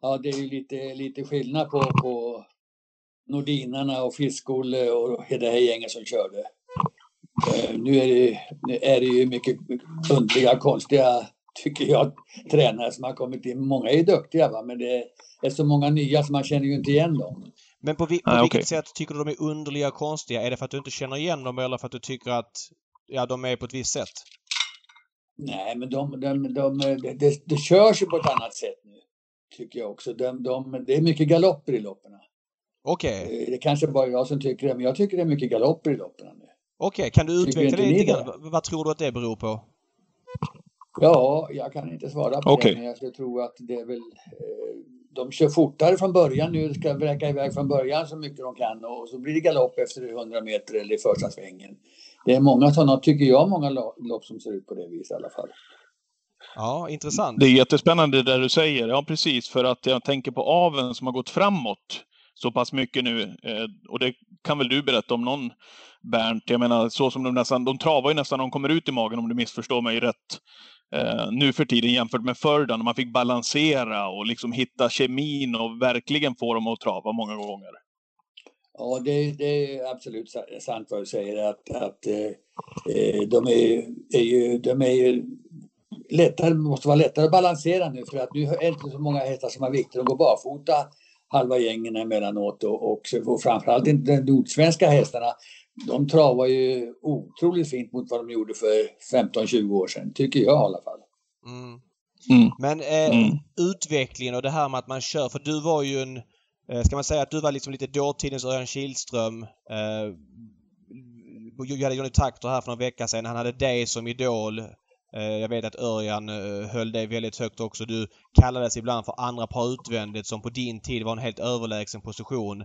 Ja, det är ju lite, lite skillnad på, på Nordinarna och Fiskolle och det här gänget som körde. Eh, nu är det, nu är det ju mycket underliga, konstiga, tycker jag, tränare som har kommit in. Många är ju duktiga va? men det är så många nya som man känner ju inte igen dem. Men på, vi, på ah, vilket okay. sätt tycker du de är underliga och konstiga? Är det för att du inte känner igen dem eller för att du tycker att ja, de är på ett visst sätt? Nej, men de, de, de, det, det körs ju på ett annat sätt nu. Tycker jag också. De, de, det är mycket galopper i loppen. Okej. Okay. Eh, det kanske bara jag som tycker det, men jag tycker det är mycket galopper i loppen nu. Okej, okay. kan du utveckla det lite grann? Vad tror du att det beror på? Ja, jag kan inte svara på okay. det, men jag skulle tro att det är väl... Eh, de kör fortare från början nu, ska vräka iväg från början så mycket de kan och så blir det galopp efter 100 meter eller i första svängen. Det är många sådana, tycker jag, många lopp som ser ut på det viset i alla fall. Ja, intressant. Det är jättespännande det du säger. Ja, precis. För att jag tänker på aven som har gått framåt så pass mycket nu. Eh, och det kan väl du berätta om någon, Bernt? Jag menar, så som de nästan, de travar ju nästan när de kommer ut i magen om du missförstår mig rätt. Eh, nu för tiden jämfört med förr då när man fick balansera och liksom hitta kemin och verkligen få dem att trava många gånger. Ja, det, det är absolut sant vad du säger att, att eh, eh, de, är, är ju, de är ju lättare, måste vara lättare att balansera nu för att nu är det inte så många hästar som har vikter. och går barfota halva gängen emellanåt och, och, och framförallt inte de nordsvenska hästarna. De travar ju otroligt fint mot vad de gjorde för 15-20 år sedan, tycker jag i alla fall. Mm. Mm. Men eh, mm. utvecklingen och det här med att man kör, för du var ju en, eh, ska man säga att du var liksom lite dåtidens Örjan Kihlström. Eh, vi hade Johnny Takter här för några veckor sedan. Han hade dig som idol. Eh, jag vet att Örjan eh, höll dig väldigt högt också. Du kallades ibland för andra par utvändigt som på din tid var en helt överlägsen position.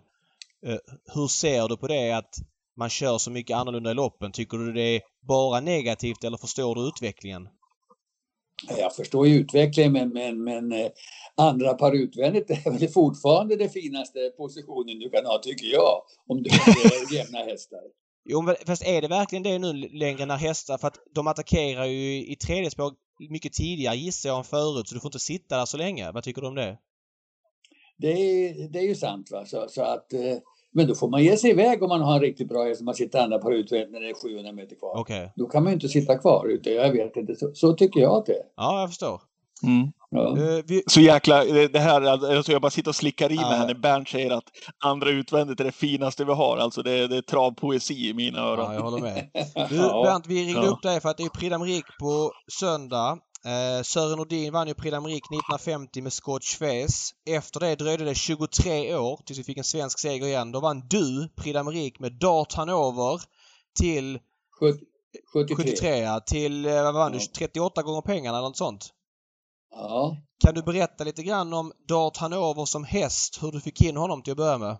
Eh, hur ser du på det att man kör så mycket annorlunda i loppen? Tycker du det är bara negativt eller förstår du utvecklingen? Jag förstår ju utvecklingen men, men, men andra par utvändigt är väl fortfarande det finaste positionen du kan ha tycker jag. Om du har jämna hästar. Jo, fast är det verkligen det nu längre när hästar... För att de attackerar ju i tredje spår mycket tidigare gissar jag än förut, så du får inte sitta där så länge. Vad tycker du om det? Det är, det är ju sant. Va? Så, så att, eh, men då får man ge sig iväg om man har en riktigt bra häst. Man sitter andra på utvändigt när det är 700 meter kvar. Okay. Då kan man ju inte sitta kvar ute. Jag vet inte. Så, så tycker jag att det är. Ja, jag förstår. Mm. Ja. Uh, vi... Så jäkla, det här, alltså jag bara sitter och slickar i mig här när Bernt säger att andra utvändigt är det finaste vi har. Alltså det, det är travpoesi i mina öron. Ja, jag håller med. Du, Bernt, vi ringde ja. upp dig för att det är Prix d'Amérique på söndag. Eh, Sören Nordin vann ju Prix d'Amérique 1950 med Scotch Face. Efter det dröjde det 23 år tills vi fick en svensk seger igen. Då vann du Prix d'Amérique med Dart Hanover till 73. 73 till, eh, vad vann du, 38 gånger pengarna eller något sånt? Ja. Kan du berätta lite grann om Dart Hanover som häst, hur du fick in honom till att börja med?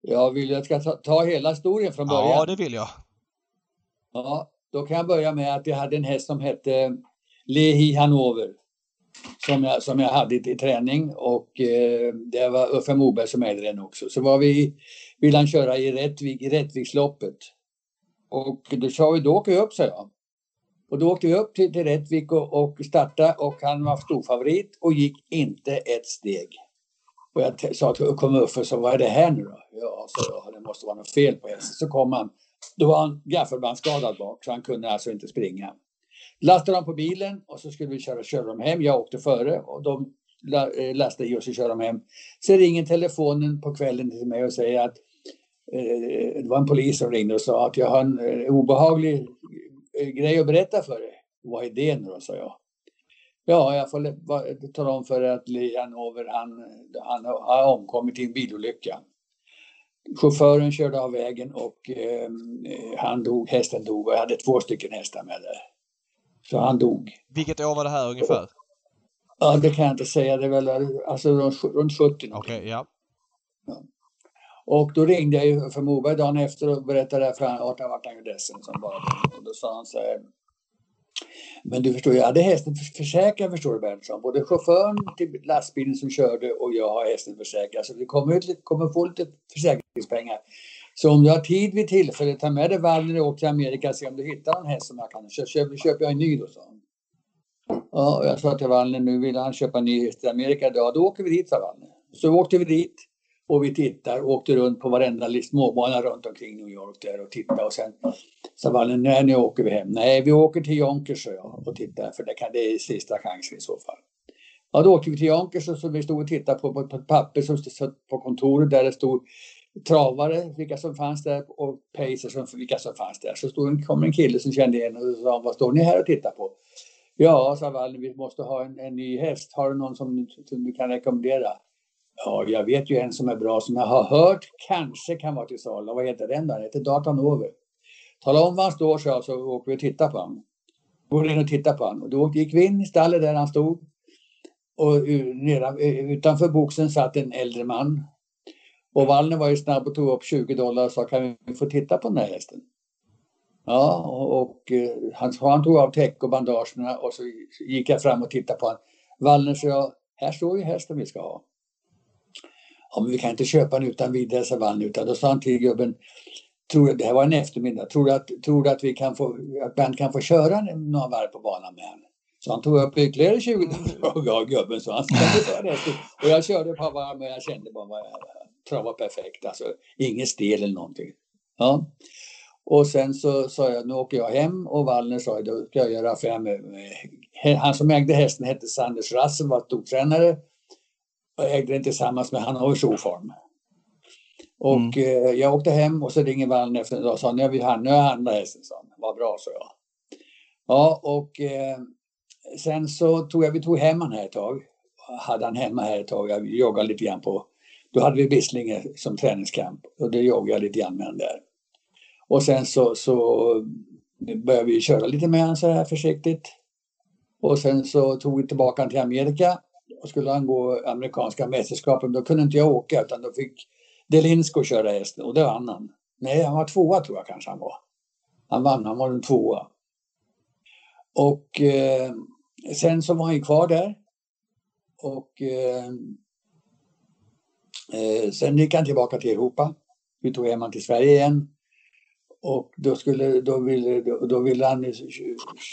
Jag vill jag ska ta, ta hela historien från början. Ja, det vill jag. Ja, då kan jag börja med att jag hade en häst som hette Lehi Hanover. Som jag, som jag hade i, i träning och eh, det var Uffe Moberg som ägde den också. Så var vi, ville han köra i, Rättvik, i Rättviksloppet. Och då sa vi, då åker vi upp, sa jag. Och då åkte vi upp till, till Rättvik och, och startade och han var storfavorit och gick inte ett steg. Och jag sa till kom upp och sa, vad är det här nu då? Ja, så ja, det måste vara något fel på hästen. Så kom han, då var han gaffelbandsskadad bak så han kunde alltså inte springa. Lastade dem på bilen och så skulle vi köra, köra dem hem. Jag åkte före och de eh, lastade i oss och körde dem hem. Sen ringer telefonen på kvällen till mig och säger att eh, det var en polis som ringde och sa att jag har en eh, obehaglig grej att berätta för dig. Vad är det nu då, sa jag. Ja, jag får tala om för dig att Lee Hanover, han, han har omkommit i en bilolycka. Chauffören körde av vägen och eh, han dog, hästen dog och jag hade två stycken hästar med där. Så han dog. Vilket år var det här ungefär? Ja, det kan jag inte säga. Det är väl alltså, runt 70. Okej, okay, ja. Och då ringde jag ju för Moberg dagen efter och berättade för honom att han var ledsen som bara Och då sa han så här. Men du förstår, jag hade hästen försäkrad förstår du Berntsson. Både chauffören till lastbilen som körde och jag har hästen försäkrad. Så vi kommer, ut, kommer få lite försäkringspengar. Så om du har tid vid tillfället, ta med dig Wallner och åk till Amerika och se om du hittar en häst som jag kan. Så köper, köper jag en ny då, sa han. Ja, och jag sa till Wallner, nu vill han köpa en ny häst till Amerika. Ja, då åker vi dit, sa Wallner. Så åkte vi dit. Och vi tittar, och åkte runt på varenda småbana runt omkring New York där och tittade och sen sa Valle, nej nu åker vi hem. Nej, vi åker till Jonkers jag och tittar för det, kan, det är sista chansen i så fall. Ja, då åkte vi till Jonkers och så vi stod och tittade på, på, på ett papper som stod på kontoret där det stod travare, vilka som fanns där och pacers, vilka som fanns där. Så stod, kom en kille som kände igen och sa, vad står ni här och tittar på? Ja, sa Valle, vi måste ha en, en ny häst. Har du någon som, som du kan rekommendera? Ja, jag vet ju en som är bra som jag har hört kanske kan vara till salu. Vad heter den då? Den heter Datan Tala om var han står så, så åker vi och tittar på honom. Går in och tittar på honom. Och då gick vi in i stallet där han stod. Och utanför boxen satt en äldre man. Och Wallner var ju snabb och tog upp 20 dollar och sa kan vi få titta på den här hästen? Ja, och, och eh, han, han tog av täck och bandagerna och så gick jag fram och tittade på honom. Wallner sa, här står ju hästen vi ska ha. Ja, men vi kan inte köpa den utan vidare, sa Wallner. Utan då sa han till gubben, tror, det här var en eftermiddag, tror du att, tror du att, vi kan få, att Bernt kan få köra några varv på banan med honom? Så han tog upp ytterligare 20 ja, gubben så han Och jag körde ett par varv och jag kände bara att jag trav var perfekt. Alltså ingen stel eller någonting. Ja. Och sen så sa jag, nu åker jag hem och Wallner sa, då ska jag göra affär med, eh, med eh, han som ägde hästen hette Sanders Rassel, var stortränare och ägde den tillsammans med Hannovers Oform. Och mm. eh, jag åkte hem och så ringde Wallner efter en dag och sa, nu har vi handlat hästen, Vad bra, sa jag. Ja, och eh, sen så tog jag, vi tog hem han här ett tag. Hade han hemma här ett tag. Jag joggade lite grann på, då hade vi Bisslinge som träningskamp och då joggade jag lite grann med honom där. Och sen så, så började vi köra lite med honom så här försiktigt. Och sen så tog vi tillbaka honom till Amerika skulle han gå amerikanska mästerskapen. Då kunde inte jag åka utan då fick Delinsko köra hästen och det vann han. Nej, han var tvåa tror jag kanske han var. Han vann, han var en tvåa. Och eh, sen så var han ju kvar där. Och eh, eh, sen gick han tillbaka till Europa. Vi tog hem honom till Sverige igen. Och då, skulle, då, ville, då, då ville han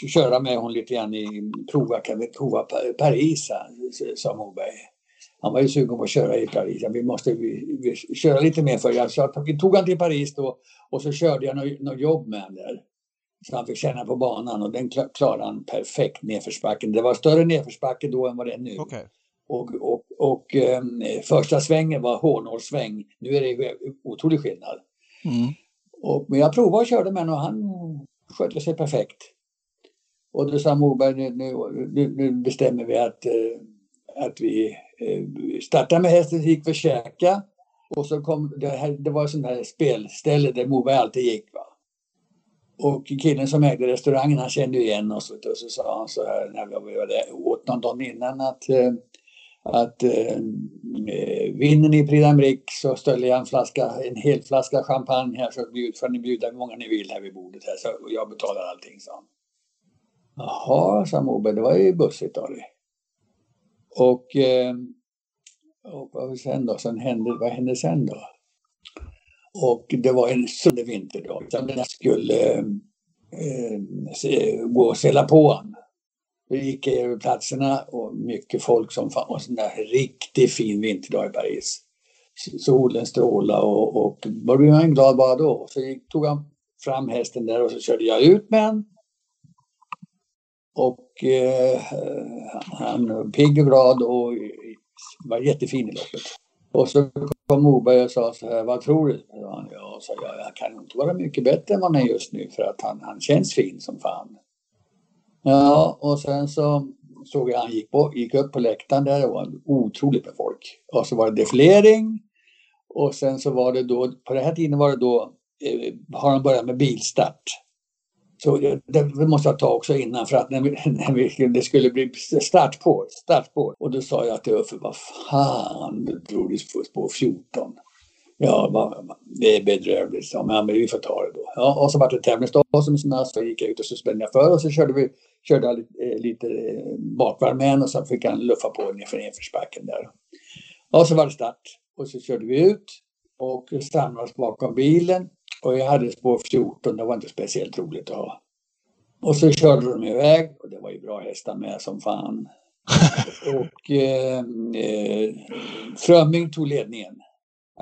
köra med honom lite grann i prova, prova Paris, sa Moberg. Han var ju sugen på att köra i Paris. Vi måste vi, vi köra lite mer för jag så Vi tog han till Paris då och så körde jag något, jobb med honom där. Så han fick känna på banan och den klarade han perfekt nedförsbacken. Det var större nedförsbacke då än vad det är nu. Okay. Och, och, och eh, första svängen var hårnålssväng. Nu är det otrolig skillnad. Mm. Och, men jag provade och körde med honom och han skötte sig perfekt. Och då sa Moberg, nu, nu, nu, bestämmer vi att, eh, att vi eh, startar med hästen, gick för käka. Och så kom det, här, det var sånt här spelställe där Moberg alltid gick. Va? Och killen som ägde restaurangen han kände igen oss och så sa han så här när vi var där, åt någon dag innan att, eh, att eh, vinner ni Prix d'Amérique så ställer jag en flaska, en hel flaska champagne här så bjud, får ni bjuda hur många ni vill här vid bordet här så jag betalar allting sa han. Jaha, sa Moberg, det var ju bussigt av dig. Och, eh, och vad sen då? Sen hände, vad hände sen då? Och det var en solig vinterdag. Jag skulle eh, eh gå och ställa på honom. Vi gick över platserna och mycket folk som fann. Och sån där riktigt fin vinterdag i Paris. Solen strålade och, och då blev man glad bara då. Så gick, tog han fram hästen där och så körde jag ut med han. Och eh, han var pigg och glad och var jättefin i loppet. Och så kom Moberg och sa så här, vad tror du? Ja, sa, jag, jag kan inte vara mycket bättre än vad han är just nu för att han, han känns fin som fan. Ja, och sen så såg jag han gick, på, gick upp på läktaren där, det var otroligt med folk. Och så var det defilering. Och sen så var det då, på den här tiden var det då, eh, har de börjat med bilstart. Så det måste jag ta också innan för att när, vi, när vi, det skulle bli startspår, startspår. Och då sa jag till Uffe, vad fan, du drog du på spår 14. Ja, det är bedrövligt, ja, men vi får ta det då. Ja, och så var det tävlingsdag som så gick jag ut och så spände jag för och så körde vi körde lite, eh, lite eh, bakvarv med och så fick han luffa på nerför nedförsbacken där. Och så var det start och så körde vi ut och samlades bakom bilen och jag hade spår 14, det var inte speciellt roligt att ha. Och så körde de iväg och det var ju bra hästar med som fan. och eh, eh, Frömming tog ledningen.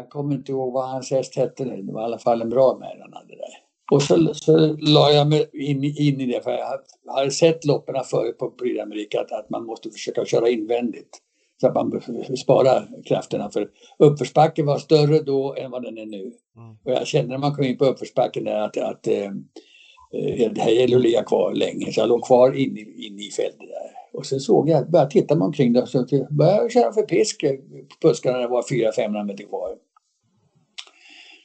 Jag kommer inte ihåg vad hans häst hette nu. Det var i alla fall en bra med han hade där. Och så, så la jag mig in, in i det för jag hade sett loppen förut på d'Amérique att, att man måste försöka köra invändigt så att man sparar krafterna. För uppförsbacken var större då än vad den är nu. Mm. Och jag kände när man kom in på uppförsbacken där att, att eh, eh det här gäller att ligga kvar länge. Så jag låg kvar inne in i fältet där. Och sen såg jag, började titta mig omkring där, så började jag köra för pisk puskarna var 400-500 meter kvar.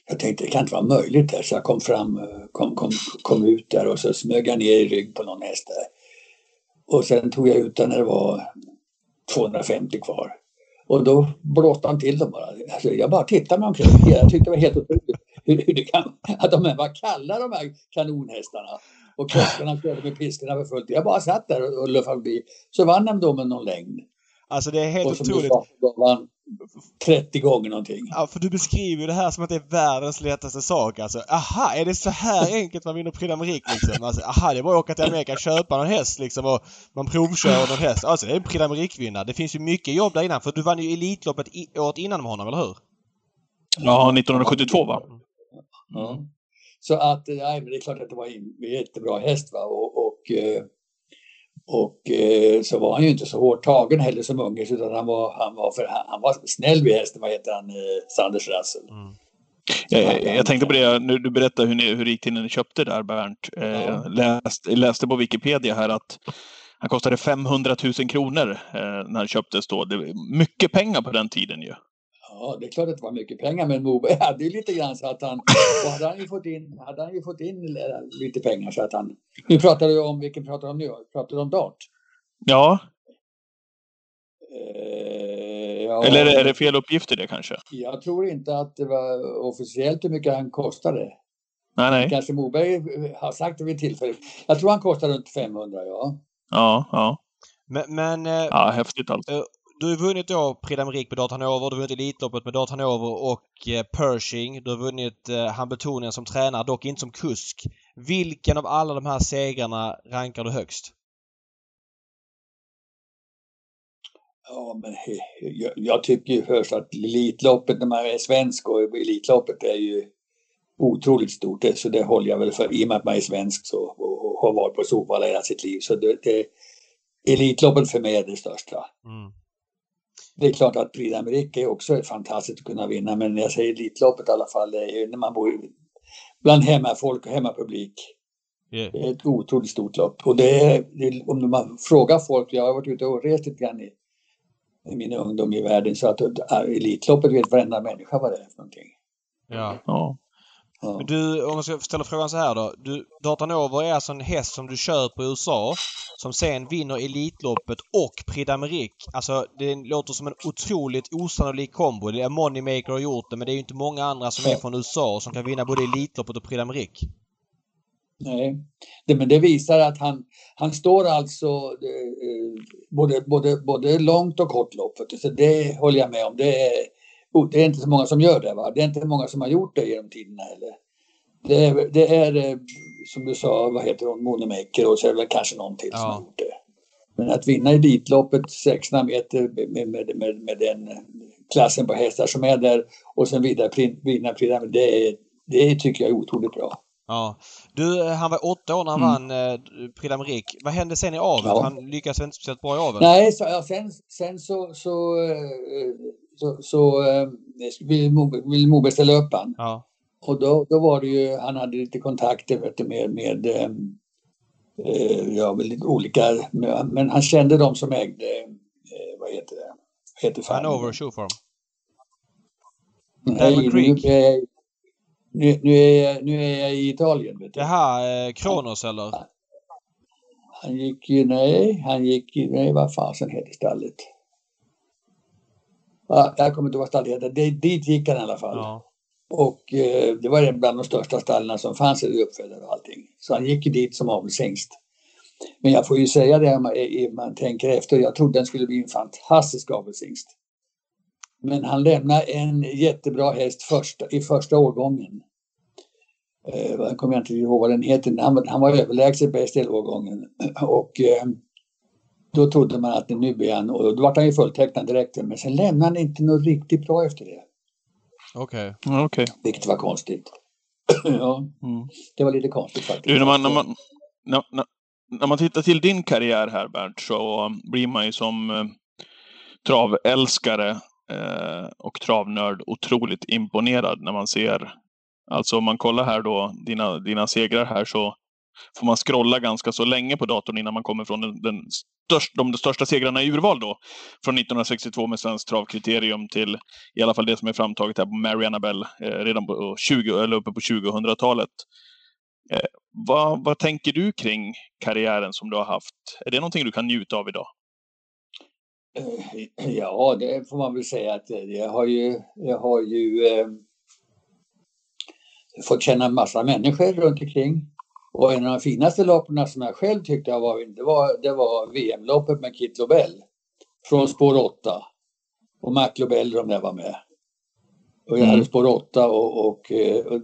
Jag tänkte det kan inte vara möjligt där så jag kom fram, kom, kom, kom ut där och så smög jag ner i rygg på någon häst där. Och sen tog jag ut den när det var 250 kvar. Och då blåste han till dem bara. Alltså, jag bara tittade mig omkring. Jag tyckte det var helt otroligt hur, hur det kan, att de var kalla de här kanonhästarna. Och kuskarna körde med piskorna för fullt. Jag bara satt där och, och luffade förbi. Så vann de då med någon längd. Alltså det är helt och otroligt. Sa, gav, han, 30 gånger någonting. Ja, för du beskriver ju det här som att det är världens lättaste sak. Alltså, aha, är det så här enkelt man vinner Prix d'Amérique liksom? Alltså, aha, det är bara att åka till Amerika och köpa någon häst liksom och man provkör någon häst. Alltså, det är en Prix d'Amérique-vinnare. Det finns ju mycket jobb där innan, för du vann ju Elitloppet i, året innan med honom, eller hur? Ja, 1972 va? Ja. Så att, nej, men det är klart att det var en jättebra häst va? och, och eh, och eh, så var han ju inte så hårt tagen heller som unge utan han var, han var, för, han, han var snäll vid hästen, vad heter han, eh, Sanders Russell. Mm. Jag, jag, tänkte på det, nu du berättade hur, ni, hur det gick till när ni köpte där Bernt. Eh, ja. läst, läste på Wikipedia här att han kostade 500 000 kronor eh, när han köptes då. Det var mycket pengar på den tiden ju. Ja, det är klart att det var mycket pengar, men Moberg hade ju lite grann så att han, hade han ju fått in, hade han ju fått in lite pengar så att han, nu pratar du om, vilken pratar du om nu? Pratar du om Dart? Ja. Eh, ja. Eller är det fel uppgifter det kanske? Jag tror inte att det var officiellt hur mycket han kostade. Nej, nej. Kanske Moberg har sagt det vid tillfälle. Jag tror han kostar runt 500, ja. Ja, ja. Men, men ja, häftigt alltså. Du har vunnit då Prix d'Amérique med Dart Hanover, du har vunnit Elitloppet med Dart Hanover och eh, Pershing. Du har vunnit eh, Hamiltonien som tränare, dock inte som kusk. Vilken av alla de här segrarna rankar du högst? Ja, men jag, jag tycker ju först att Elitloppet när man är svensk och Elitloppet är ju otroligt stort. Så det håller jag väl för, i och med att man är svensk så, och, och har varit på Solvalla hela sitt liv. Så det, det, Elitloppet för mig är det största. Mm. Det är klart att Prix d'Amérique är också fantastiskt att kunna vinna, men jag säger Elitloppet i alla fall, det är när man bor bland hemmafolk och hemmapublik. Yeah. Det är ett otroligt stort lopp. Och det är, om man frågar folk, jag har varit ute och rest lite grann i, i min ungdom i världen, så att Elitloppet vet varenda människa vad det är för någonting. Ja. ja. Ja. Du, om jag ska ställa frågan så här då. Du, Dartanover är alltså en häst som du köper i USA som sen vinner Elitloppet och Prix d'Amérique. Alltså det låter som en otroligt osannolik kombo. Det är Moneymaker har gjort det men det är ju inte många andra som är från USA som kan vinna både Elitloppet och Prix d'Amérique. Nej, det, men det visar att han, han står alltså eh, både, både, både långt och kort lopp. Så det håller jag med om. Det är, det är inte så många som gör det. Va? Det är inte många som har gjort det genom tiderna heller. Det är, det är eh, som du sa, vad heter hon, Monemaker och så är det väl kanske någon till ja. som har gjort det. Men att vinna Elitloppet 600 meter med, med, med, med, den klassen på hästar som är där och sen vidare vinna det, det tycker jag är otroligt bra. Ja. Du, han var åtta år när han mm. vann eh, Prix. Vad hände sen i aveln? Ja. Han lyckades inte speciellt bra i aveln? Nej, så, ja, sen, sen så, så eh, så, så eh, ville Moberg ställa upp han. Ja. Och då, då var det ju, han hade lite kontakter vet du, med, med eh, eh ja, lite olika, men han kände de som ägde, eh, vad heter det? Vad heter Hanover Shoeform? Nej, nu, är, nu, nu, är jag, nu är jag i Italien. Vet du. Jaha, eh, Kronos eller? Han gick ju, nej, han gick ju, nej vad fasen heter stallet? Ja, jag kommer inte ihåg vad stallet heter. Det, dit gick han i alla fall. Ja. Och eh, det var bland de största stallarna som fanns i uppfödare och allting. Så han gick ju dit som avelshingst. Men jag får ju säga det om man, man tänker efter. Jag trodde den skulle bli en fantastisk avelshingst. Men han lämnade en jättebra häst första, i första årgången. Eh, jag kommer inte ihåg vad den heter. Han, han var överlägset bäst i årgången. Och eh, då trodde man att nu blir han, och då var han ju fulltecknad direkt. Men sen lämnade han inte något riktigt bra efter det. Okej. Okay. okay. Vilket var konstigt. ja, mm. det var lite konstigt faktiskt. Du, när, man, när, man, när, när, när man tittar till din karriär här Bernt så blir man ju som eh, travälskare eh, och travnörd otroligt imponerad när man ser Alltså om man kollar här då, dina, dina segrar här så får man scrolla ganska så länge på datorn innan man kommer från den, den störst, de största segrarna i urval då. Från 1962 med Svenskt travkriterium till i alla fall det som är framtaget här på Mary Annabelle eh, redan på eh, 20, eller uppe på 2000-talet. Eh, vad, vad tänker du kring karriären som du har haft? Är det någonting du kan njuta av idag? Eh, ja, det får man väl säga att jag har ju, jag har ju eh, fått känna en massa människor runt omkring. Och en av de finaste loppen som jag själv tyckte jag var, det var, det var VM-loppet med Kit Lobel. Från spår 8. Och McLobell de där var med. Och jag Mm. hade spår 8 och, och, eh, och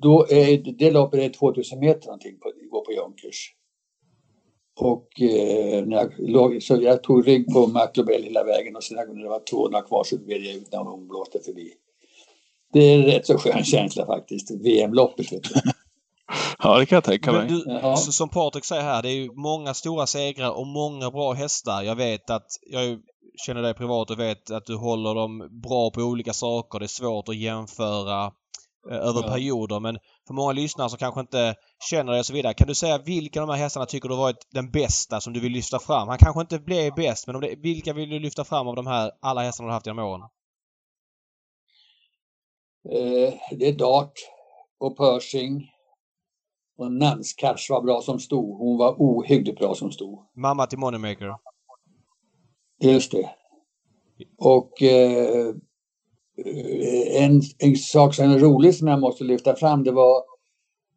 då är det loppet är 2000 meter någonting på, går på Jonkers. Och eh, när jag låg, så jag tog rygg på McLobell hela vägen och sen när det var 200 kvar så vred jag ut när hon blåste förbi. Det är en rätt så skön känsla faktiskt, VM-loppet. Ja, det kan jag tänka mig. du, så, som Patrik säger här, det är ju många stora segrar och många bra hästar. Jag vet att, jag känner dig privat och vet att du håller dem bra på olika saker. Det är svårt att jämföra eh, över Ja. perioder men för många lyssnare som kanske inte känner dig och så vidare. Kan du säga vilka av de här hästarna tycker du har varit den bästa som du vill lyfta fram? Han kanske inte blev bäst men om det, vilka vill du lyfta fram av de här alla hästarna du har haft genom åren? Eh, det är Dart och Pershing. Och Nanscash var bra som stod. Hon var ohyggligt bra som stod. Mamma till Moneymaker. Just det. Och eh, en, en sak som är rolig som jag måste lyfta fram det var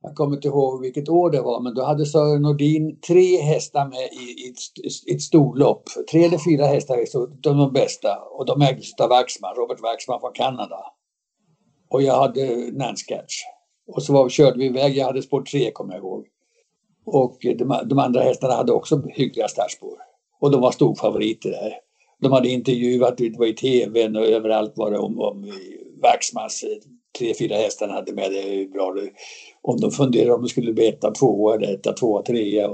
jag kommer inte ihåg vilket år det var men då hade Sören Nordin tre hästar med i, ett, ett storlopp. Tre eller fyra hästar, så de de bästa. Och de ägdes av Waxman, Robert Waxman från Kanada. Och jag hade Nanscatch. Och så var, körde vi iväg, jag hade spår 3 kommer jag ihåg. Och de, de andra hästarna hade också hyggliga startspår. Och de var storfavoriter där. De hade intervjuat, det var i tv och överallt var det om, om Waxmans tre, fyra hästarna hade med det hur bra det, om de funderade om de skulle bli etta, tvåa eller etta, tvåa, trea.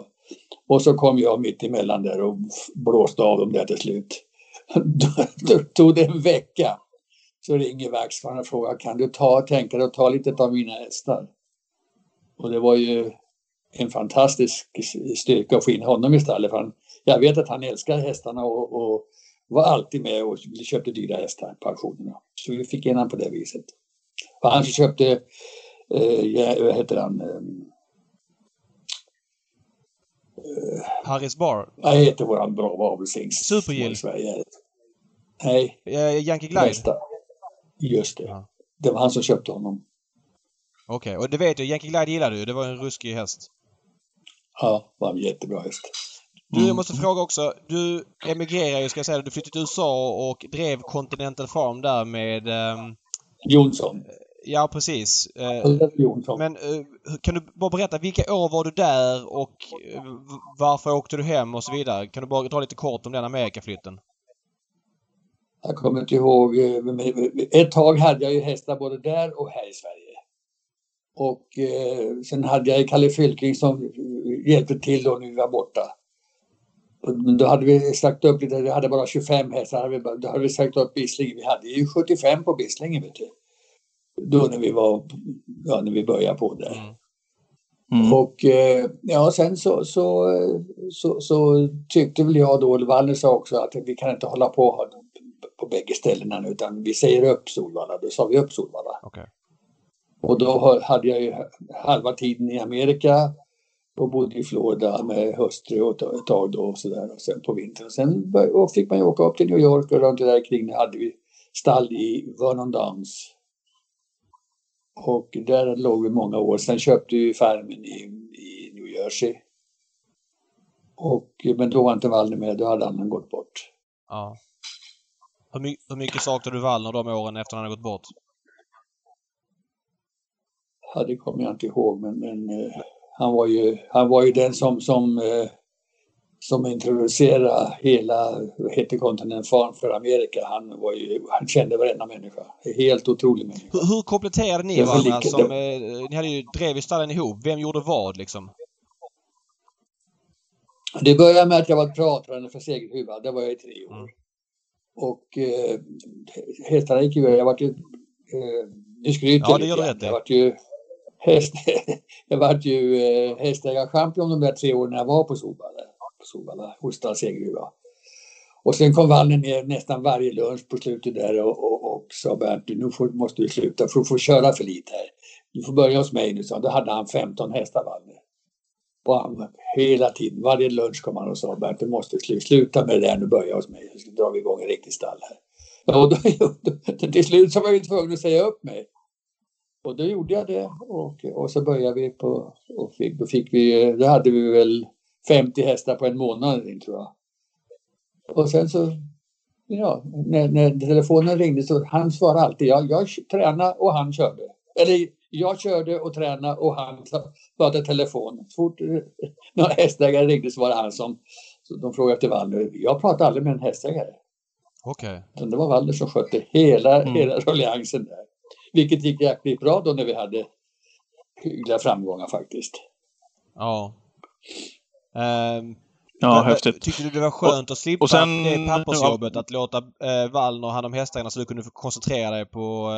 Och, så kom jag mitt emellan där och blåste av dem där till slut. Då tog det en vecka. Så ringer Waxman och frågar kan du ta, tänka dig att ta lite av mina hästar? Och det var ju en fantastisk styrka att få in honom i stallet. För jag vet att han älskar hästarna och, och var alltid med och köpte dyra hästar på auktionerna. Så vi fick in honom på det viset. Och han köpte, eh, vad heter han, eh, Harris Bar. vad heter våran bra avelshingst? Supergill. Nej, Eh, Yankee Glide. nästa. Just det. Ja. Det var han som köpte honom. Okej, och det vet jag. Yankee Glide gillar du. Det var en ruskig häst. Ja, var en jättebra häst. Du, jag måste fråga också. Du emigrerade ju, ska jag säga. Du flyttade till USA och drev Continental Farm där med... ehm, Jonsson. ja, precis. Eh, Jonsson. men eh, kan du bara berätta, vilka år var du där och eh, varför åkte du hem och så vidare? Kan du bara dra lite kort om den Amerikaflytten? Jag kommer inte ihåg. eh, Ett tag hade jag ju hästar både där och här i Sverige. Och eh, sen hade jag Kalle Fylking som hjälpte till då när vi var borta. Men då hade vi sagt upp lite, vi hade bara 25 hästar, då hade vi sagt upp Bislingen. Vi hade ju 75 på Bislingen vet du. Då när vi var, ja när vi började på det. Mm. Mm. Och eh, ja, sen så, så, så, så tyckte väl jag då, Wallner sa också att vi kan inte hålla på och på bägge ställena nu utan vi säger upp Solvalla. Då sa vi upp Solvalla. Okej. Och då hade jag ju halva tiden i Amerika och bodde i Florida med hustru och ett tag då och sådär och sen på vintern. Och sen och fick man ju åka upp till New York och runt där kring hade vi stall i Vernon Downs. Och där låg vi många år. Sen köpte vi farmen i, i New Jersey. Och, men då var inte Wallner med, då hade han gått bort. Ja. Hur, my- hur mycket saknade du Wallner de åren efter han hade gått bort? Ja, det kommer jag inte ihåg, men, men eh, han, var ju, han var ju den som, som, eh, som introducerade hela vad heter Continental Farm för Amerika. Han, var ju, han kände varenda människa. Helt otrolig människa. Hur, hur kompletterade ni varandra? lika- Som, det- eh, ni hade ju, drev ju stallen ihop. Vem gjorde vad liksom? Det började med att jag var pratare för Segerhuva. Det var jag i tre år. Mm. Och eh, hästarna gick ju... Jag vart ju... Eh, nu skryter Ja, det lite gör i. Jag vart ju... Häst, jag vart ju eh, hästägarchampion de där tre åren jag var på Solvalla. På Solvalla, hos Stall Segerhuva. Och sen kom Wallner ner nästan varje lunch på slutet där och, och, och sa Bernt, nu får, måste du sluta för du får köra för lite här. Du får börja hos mig nu, så Då hade han 15 hästar Wallner. Och han, hela tiden, varje lunch kom han och sa Bernt, du måste sluta med det där nu, börja hos mig. Nu drar vi igång en riktig stall här. Ja, och då, då, till slut så var jag ju tvungen att säga upp mig. Och då gjorde jag det och, och så började vi på, och fick, då fick vi, då hade vi väl 50 hästar på en månad tror jag. Och sen så ja, när, när telefonen ringde så han svarade alltid. Jag, jag tränade och han körde. Eller jag körde och tränade och han pratade telefon. Så fort några hästägare ringde så var det han som så de frågade efter Wallner. Jag pratade aldrig med en hästägare. Okej. Okay. Det var Wallner som skötte hela, Mm. hela rulliansen där. Vilket gick jäkligt bra då när vi hade hyggliga framgångar faktiskt. Ja. Ehm, Ja, häftigt. Tyckte du det var skönt att slippa och sen- det pappersjobbet att låta eh, Wallner ha hand om hästarna så du kunde koncentrera dig på...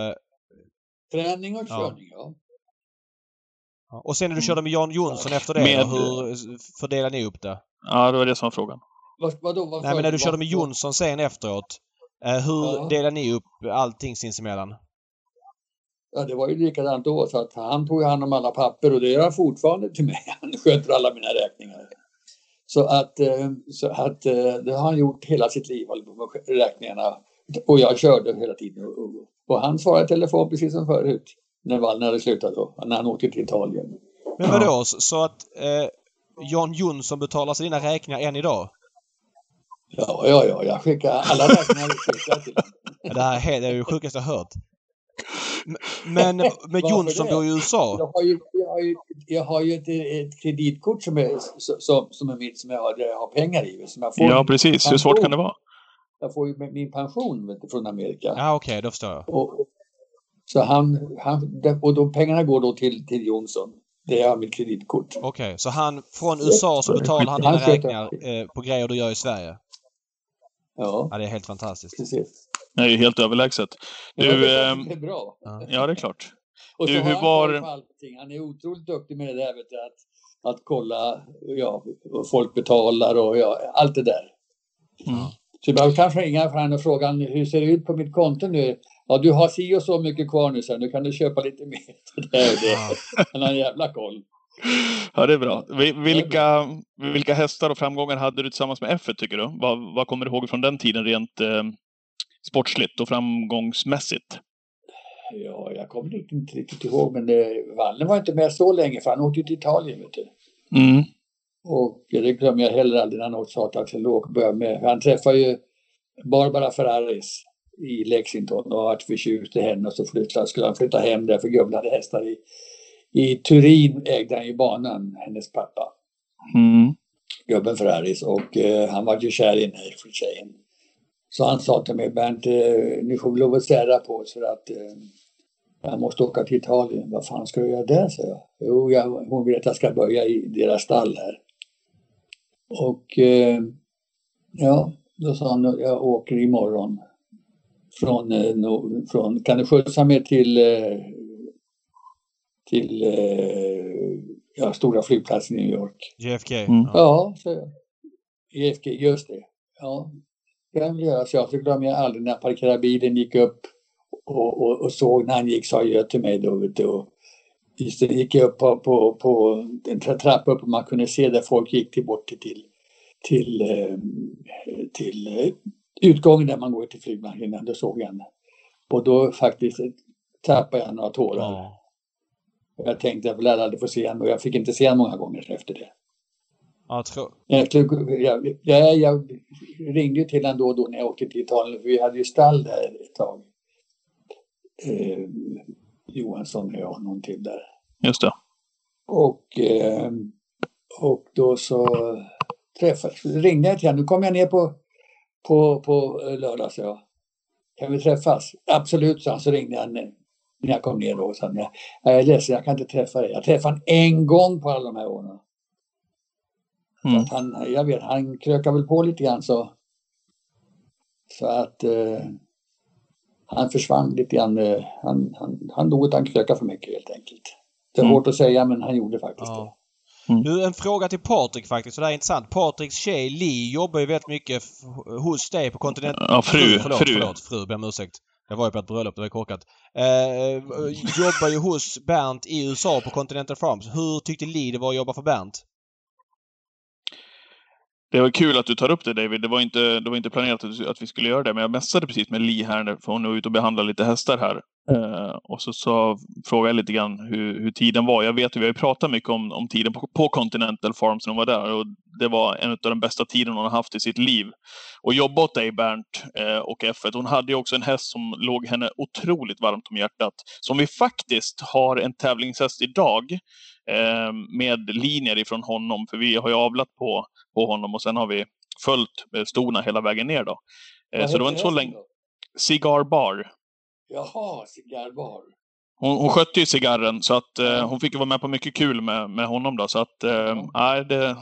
Träning och körning, ja. ja. och sen när du körde med Jan Jonsson efter det, Med- hur fördelar ni upp det? Ja, det var det som var frågan. Vad, vadå, vad Nej men när du körde med Jonsson sen efteråt. Eh, hur Ja. delar ni upp allting sinsemellan? Ja, det var ju likadant då. Så att han tog hand om alla papper och det gör han fortfarande till mig. Han sköter alla mina räkningar. Så att, eh, så att eh, det har han gjort hela sitt liv, räkningarna. Och jag körde hela tiden. Och, och, och han svarade i telefon precis som förut. När Wallner hade slutat då. När han åkte till Italien. Men vadå, så- så att eh, Jan Jonsson betalar sig dina räkningar än idag? Ja, ja, ja. Jag skickar alla räkningar skickar till. Ja, Det här är det är det sjukaste jag hört. Men med Varför Jonsson bor i USA. Jag har ju, jag har ju, jag har ju ett, ett kreditkort som är, som, som är mitt som jag har, jag har pengar i. Som jag får, Ja, precis. Hur svårt kan det vara? Jag får ju min pension vet du, från Amerika. Ja okej, då förstår jag. Och, så han, han, och de pengarna går då till, till Jonsson. Det är mitt kreditkort. Okej, så han från USA så betalar han dina räkningar eh, på grejer du gör i Sverige? Ja, Ja, det är helt fantastiskt. precis. Det är ju helt överlägset. Ja, Du, det, är, ehm, det är bra. ja, det är klart. Och så du, har hur han var- allting. Han är otroligt duktig med det där vet du, att, att kolla ja, vad folk betalar och ja, allt det där. Mm. Så ibland kanske ringa för honom och fråga han, hur ser det ut på mitt konto nu? Ja, du har si och så mycket kvar nu, så nu kan du köpa lite mer. Det är det. Han har en jävla koll. Ja, det är bra. Vi- Vilka, vilka hästar och framgångar hade du tillsammans med F1 tycker du? Vad, vad kommer du ihåg från den tiden rent eh, sportsligt och framgångsmässigt? Ja, jag kommer inte riktigt ihåg, men eh, Wallner var inte med så länge för han åkte till Italien. Vet du. Mm. Och det glömmer jag heller aldrig när han åkte Axel Låg började med. Han träffade ju Barbara Ferraris i Lexington och varit förtjust i henne och så flyttade, skulle han flytta hem där för gubben hade hästar i, i Turin ägde han ju banan, hennes pappa, Mm. gubben Ferraris och eh, han var ju kär i henne för tjejen. Så han sa till mig, Bernt, eh, nu får vi lov att städa på oss för att eh, jag måste åka till Italien. Vad fan ska du göra där? sa jag. Jo, jag, hon vill att jag ska börja i deras stall här. Och eh, ja, då sa han, jag åker imorgon. Från, eh, no, från kan du skjutsa mig till, eh, till eh, ja, stora flygplatsen i New York? JFK? Mm. Ja. Jag. IFG, just det. Ja, det kan jag göra. Så jag så glömmer jag aldrig när jag parkerade bilen, gick upp och, och, och såg när han gick, sa adjö till mig då. Vet du, och det, gick jag upp på, på, på en tra- trappa upp och man kunde se där folk gick till bort till, till, eh, till eh, utgången där man går till flygmaskinen. Då såg jag henne. Och då faktiskt tappade jag några tårar. Ja. Jag tänkte att jag väl aldrig få se henne och jag fick inte se henne många gånger efter det. Ja, jag tror... Jag, jag, jag, ringde till honom då och då när jag åkte till Italien för vi hade ju stall där ett tag. Eh, Johansson och jag och någon till där. Just det. Och, eh, och då så träffades, ringde jag till honom. Nu kommer jag ner på, på, på lördag, så jag. Kan vi träffas? Absolut, han. Så ringde han när jag kom ner då och sa jag, jag är ledsen, jag kan inte träffa dig. Jag träffade honom en gång på alla de här åren. Så Mm. han, jag vet, han krökar väl på lite grann så. Så att eh, han försvann lite grann. Eh, han, han, han dog att han krökade för mycket helt enkelt. Det är Mm. hårt att säga men han gjorde faktiskt Ja. Mm. Du, en fråga till Patrik faktiskt. Och det här är intressant. Patriks tjej Li jobbar ju väldigt mycket hos dig på kontinenten. Ja, fru. förlåt, fru. Förlåt, fru. Ber om ursäkt. Jag var ju på ett bröllop, det var korkat. Eh, jobbar ju hos Bernt i USA på Continental Farms. Hur tyckte Li det var att jobba för Bernt? Det var kul att du tar upp det David. Det var inte, det var inte planerat att, att vi skulle göra det, men jag messade precis med Li här, för hon är ute och behandlar lite hästar här. Eh, och så, så frågade jag lite grann hur, hur tiden var. Jag vet att vi har ju pratat mycket om, om tiden på, på Continental Farms när hon var där. Och det var en av de bästa tiden hon har haft i sitt liv. Och jobba åt dig Bernt eh, och F1. Hon hade ju också en häst som låg henne otroligt varmt om hjärtat. Som vi faktiskt har en tävlingshäst idag eh, med linjer ifrån honom. För vi har ju avlat på, på honom och sen har vi följt eh, stona hela vägen ner då. Så det var inte så länge. Cigar Bar. Jaha, Cigar Bar. Hon, hon skötte ju cigarren så att eh, hon fick vara med på mycket kul med, med honom då. Så att, eh, det,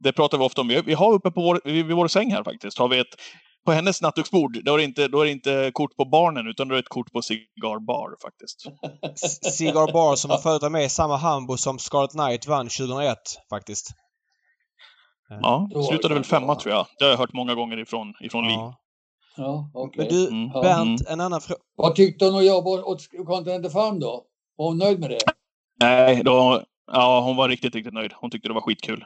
det pratar vi ofta om. Vi, vi har uppe på vår, vid, vid vår säng här faktiskt, har vi ett på hennes nattduksbord, då är, det inte, då är det inte kort på barnen utan då är det ett kort på Cigar Bar faktiskt. Cigar Bar som förut var med i samma Hambo som Scarlet Knight vann 2001 faktiskt. Ja, slutade väl femma tror jag. Det har jag hört många gånger ifrån, ifrån ja. Lee. Ja, okay. Men du, mm. Bernt, en annan fråga. Vad tyckte hon att jobba åt Continental Farm då? Var hon nöjd med det? Nej, då, ja, hon var riktigt, riktigt nöjd. Hon tyckte det var skitkul.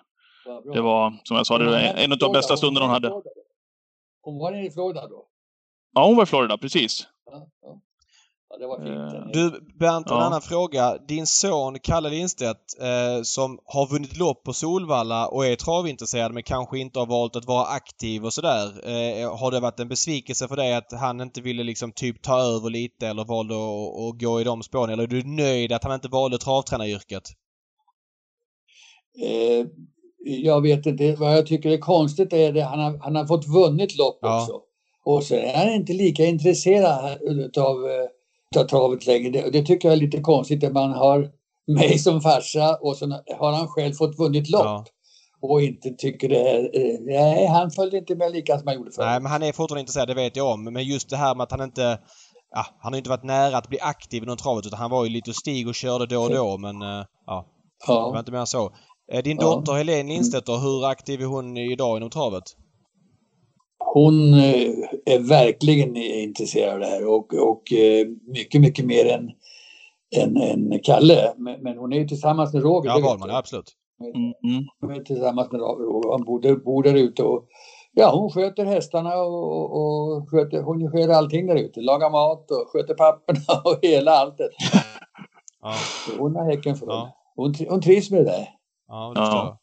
Det var, som jag sa, det var en av de bästa stunderna hon hade. Hon var i Florida då? Ja, hon var i Florida, precis. Ja, ja. Ja, det var fint. Eh, du, Bernt, en ja. annan fråga. Din son Kalle Lindstedt eh, som har vunnit lopp på Solvalla och är travintresserad men kanske inte har valt att vara aktiv och sådär. Eh, har det varit en besvikelse för dig att han inte ville liksom typ ta över lite eller valde att, att gå i de spåren? Eller är du nöjd att han inte valde travtränaryrket? Eh, jag vet inte. Vad jag tycker är konstigt är att han har, han har fått vunnit lopp ja. också. Och så är han inte lika intresserad utav eh, ta travet längre. Det, det, tycker jag är lite konstigt att man har mig som farsa och så har han själv fått vunnit lopp. Ja. Och inte tycker det är... Eh, nej, han följde inte med lika som han gjorde förr. Nej, men han är fortfarande intresserad, det vet jag om. Men just det här med att han inte... Ja, han har inte varit nära att bli aktiv inom travet utan han var ju lite och stig och körde då och då men... Eh, ja. ja. Det var inte mer så. Eh, din dotter ja. Helene Lindstedt hur aktiv är hon idag inom travet? Hon eh, är verkligen intresserad av det här och, och eh, mycket, mycket mer än, än, än Kalle. Men, men hon är ju tillsammans med Roger. Ja, Wahlman, absolut. Mm. Hon är tillsammans med Roger. Han bor, bor där ute och ja, hon sköter hästarna och, och sköter, hon sköter allting där ute. Lagar mat och sköter papperna och hela alltet. Ja. Hon har häcken full. Ja. Hon, hon trivs med det där. Ja, det jag.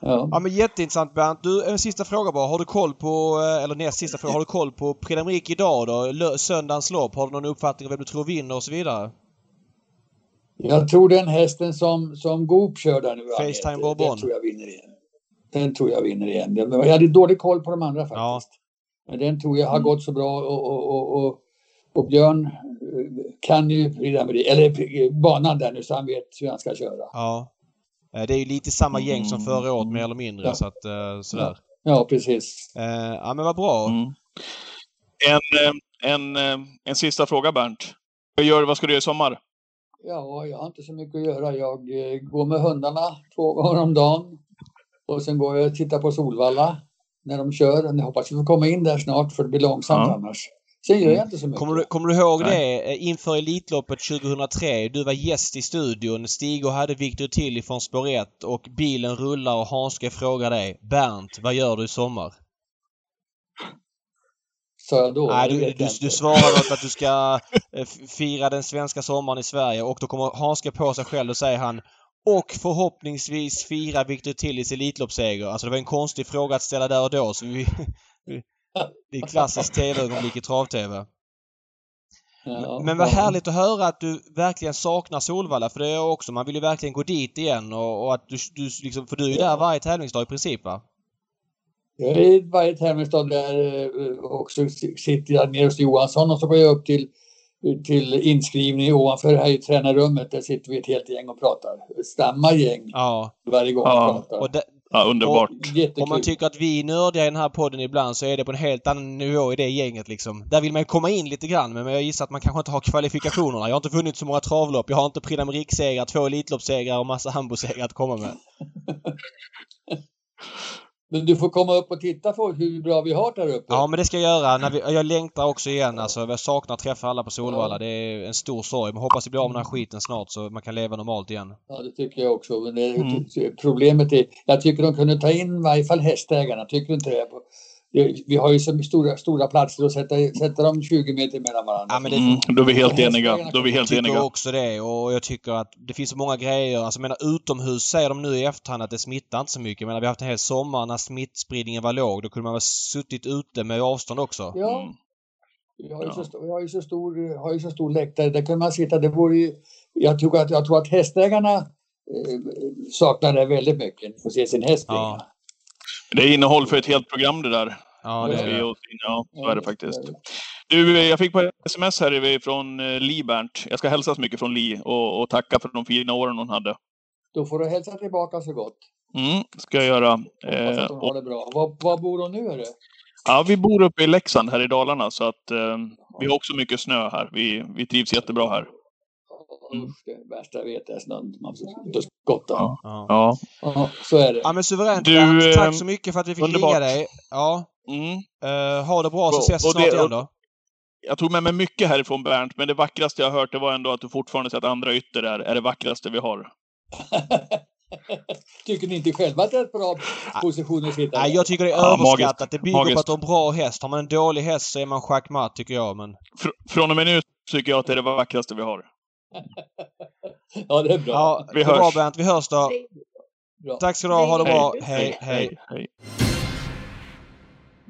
Ja. ja men jätteintressant Bernt. Du, en sista fråga bara. Har du koll på, eh, eller näst sista fråga, har du koll på Prix idag då? Söndagens lopp. Har du någon uppfattning om vem du tror vinner och så vidare? Jag tror den hästen som, som Goop kör där nu. Facetime Bourbon. Den tror jag vinner igen. Den tror jag vinner igen. Jag hade dålig koll på de andra faktiskt. Ja. Men den tror jag har mm. gått så bra och, och, och, och, och Björn eh, kan ju eller banan där nu så han vet hur han ska köra. Ja. Eh, det är ju lite samma gäng som förra året mer eller mindre ja. så att eh, sådär. Ja, precis. Eh, ja men vad bra. Mm. En, en, en sista fråga Bernt. Vad, gör, vad ska du göra i sommar? Ja, jag har inte så mycket att göra. Jag går med hundarna två gånger om dagen. Och sen går jag och tittar på Solvalla när de kör. Jag hoppas vi får komma in där snart för det blir långsamt ja. annars. Sen gör jag inte så mycket. Kommer du, kommer du ihåg Nej. det inför Elitloppet 2003? Du var gäst i studion. Stig och hade Victor till från spår 1 och bilen rullar och Hanske frågar dig Bernt, vad gör du i sommar? Sa jag då? Nej, du, du, du svarade att du ska eh, fira den svenska sommaren i Sverige och då kommer Hanske på sig själv och säger han och förhoppningsvis fira Victor Tillis Elitloppsseger. Alltså det var en konstig fråga att ställa där och då så vi, det är klassiskt TV-ögonblick i trav-TV. Ja, men vad härligt att höra att du verkligen saknar Solvalla för det är jag också. Man vill ju verkligen gå dit igen och, och att du, du liksom, för du är ju där varje tävlingsdag i princip va? Jag är varje tävlingsdag där eh, och så sitter jag nere hos Johansson och så går jag upp till, till inskrivning ovanför här i tränarrummet. Där sitter vi ett helt gäng och pratar. Samma gäng ja. varje gång ja. vi pratar. Och Ja, underbart. Om man tycker att vi är nördiga i den här podden ibland så är det på en helt annan nivå i det gänget liksom. Där vill man komma in lite grann men jag gissar att man kanske inte har kvalifikationerna. Jag har inte vunnit så många travlopp. Jag har inte Prix d'Amérique-segrar, två Elitloppssegrar och massa Hambo-segrar att komma med. Men du får komma upp och titta på hur bra vi har där uppe. Ja, men det ska jag göra. När vi, jag längtar också igen. Alltså, jag saknar att träffa alla på Solvalla. Ja. Det är en stor sorg. Men hoppas vi blir av med den här skiten snart så man kan leva normalt igen. Ja, det tycker jag också. Men det, mm. problemet är... Jag tycker de kunde ta in i varje fall hästägarna. Tycker du inte det? Vi har ju så stora, stora platser att sätta, sätta dem 20 meter mellan varandra. Ja, men det, Mm, då är vi helt Och eniga. Då är vi helt Jag tycker eniga. också det och jag tycker att det finns så många grejer. Alltså menar utomhus säger de nu i efterhand att det smittar inte så mycket. Menar vi har haft en hel sommar när smittspridningen var låg. Då kunde man väl suttit ute med avstånd också. Ja, Mm. vi har ju, Ja. så, vi har ju så stor, har ju så stor läktare. Där kan man sitta. Det vore ju, jag, tror att, jag tror att hästägarna eh, saknar det väldigt mycket. Få se sin häst. Ja. Det är innehåll för ett helt program det där. Ja, det är det. Ja, så är det faktiskt. Du, jag fick på ett sms här från eh, Li Bernt. Jag ska hälsa så mycket från Li och, och tacka för de fina åren hon hade. Då får du hälsa tillbaka så gott. Mm, ska jag göra. Hoppas Eh, att hon och, har det bra. Var, var bor hon nu? Är det? ja, vi bor uppe i Leksand här i Dalarna så att eh, vi har också mycket snö här. Vi, vi trivs jättebra här. Mm. Usch, det värsta jag vet är snön. Man får inte skotta. Ja. Ja. Ja. Så är det. ja men suveränt Du, Tack så mycket för att vi fick underbart. ringa dig. Ja. Mm. eh, ha det bra så ses vi snart det- igen då. Jag tog med mig mycket härifrån Bernt, men det vackraste jag har hört det var ändå att du fortfarande säger att andra ytter är, är det vackraste vi har. Tycker ni inte själva att det är ett bra position att sitta Nej, jag tycker det är Ja, överskattat. magiskt. Det bygger Magiskt. på att du har en bra häst. Har man en dålig häst så är man schackmatt tycker jag. Men... Fr- från och med nu tycker jag att det är det vackraste vi har. Ja, det är bra. Ja, Vi är bra hörs. Bernt. Vi hörs då. bra. Tack ska du ha. Ha det bra. Hej. Hej, hej. hej.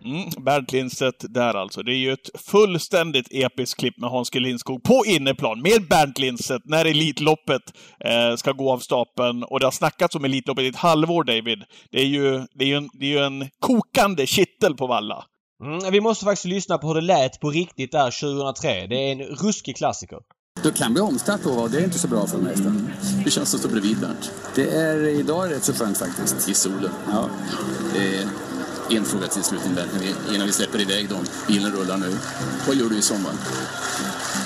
Mm, Bernt Lindstedt där alltså. Det är ju ett fullständigt episkt klipp med Hans G. Lindskog på inneplan med Bernt Lindstedt när Elitloppet eh, ska gå av stapeln. Och det har snackats om Elitloppet i ett halvår, David. Det är ju, det är ju, en, det är ju en kokande kittel på Valla. Mm, vi måste faktiskt lyssna på hur det lät på riktigt där 2003. Det är en ruskig klassiker. Det kan bli omstart då och det är inte så bra för mig. Hur känns det att stå bredvid Bernt? Det är idag rätt så skönt faktiskt. I solen? Ja. Eh, en fråga till vi- innan vi släpper iväg dem. Bilen rullar nu. Vad gör du i sommar?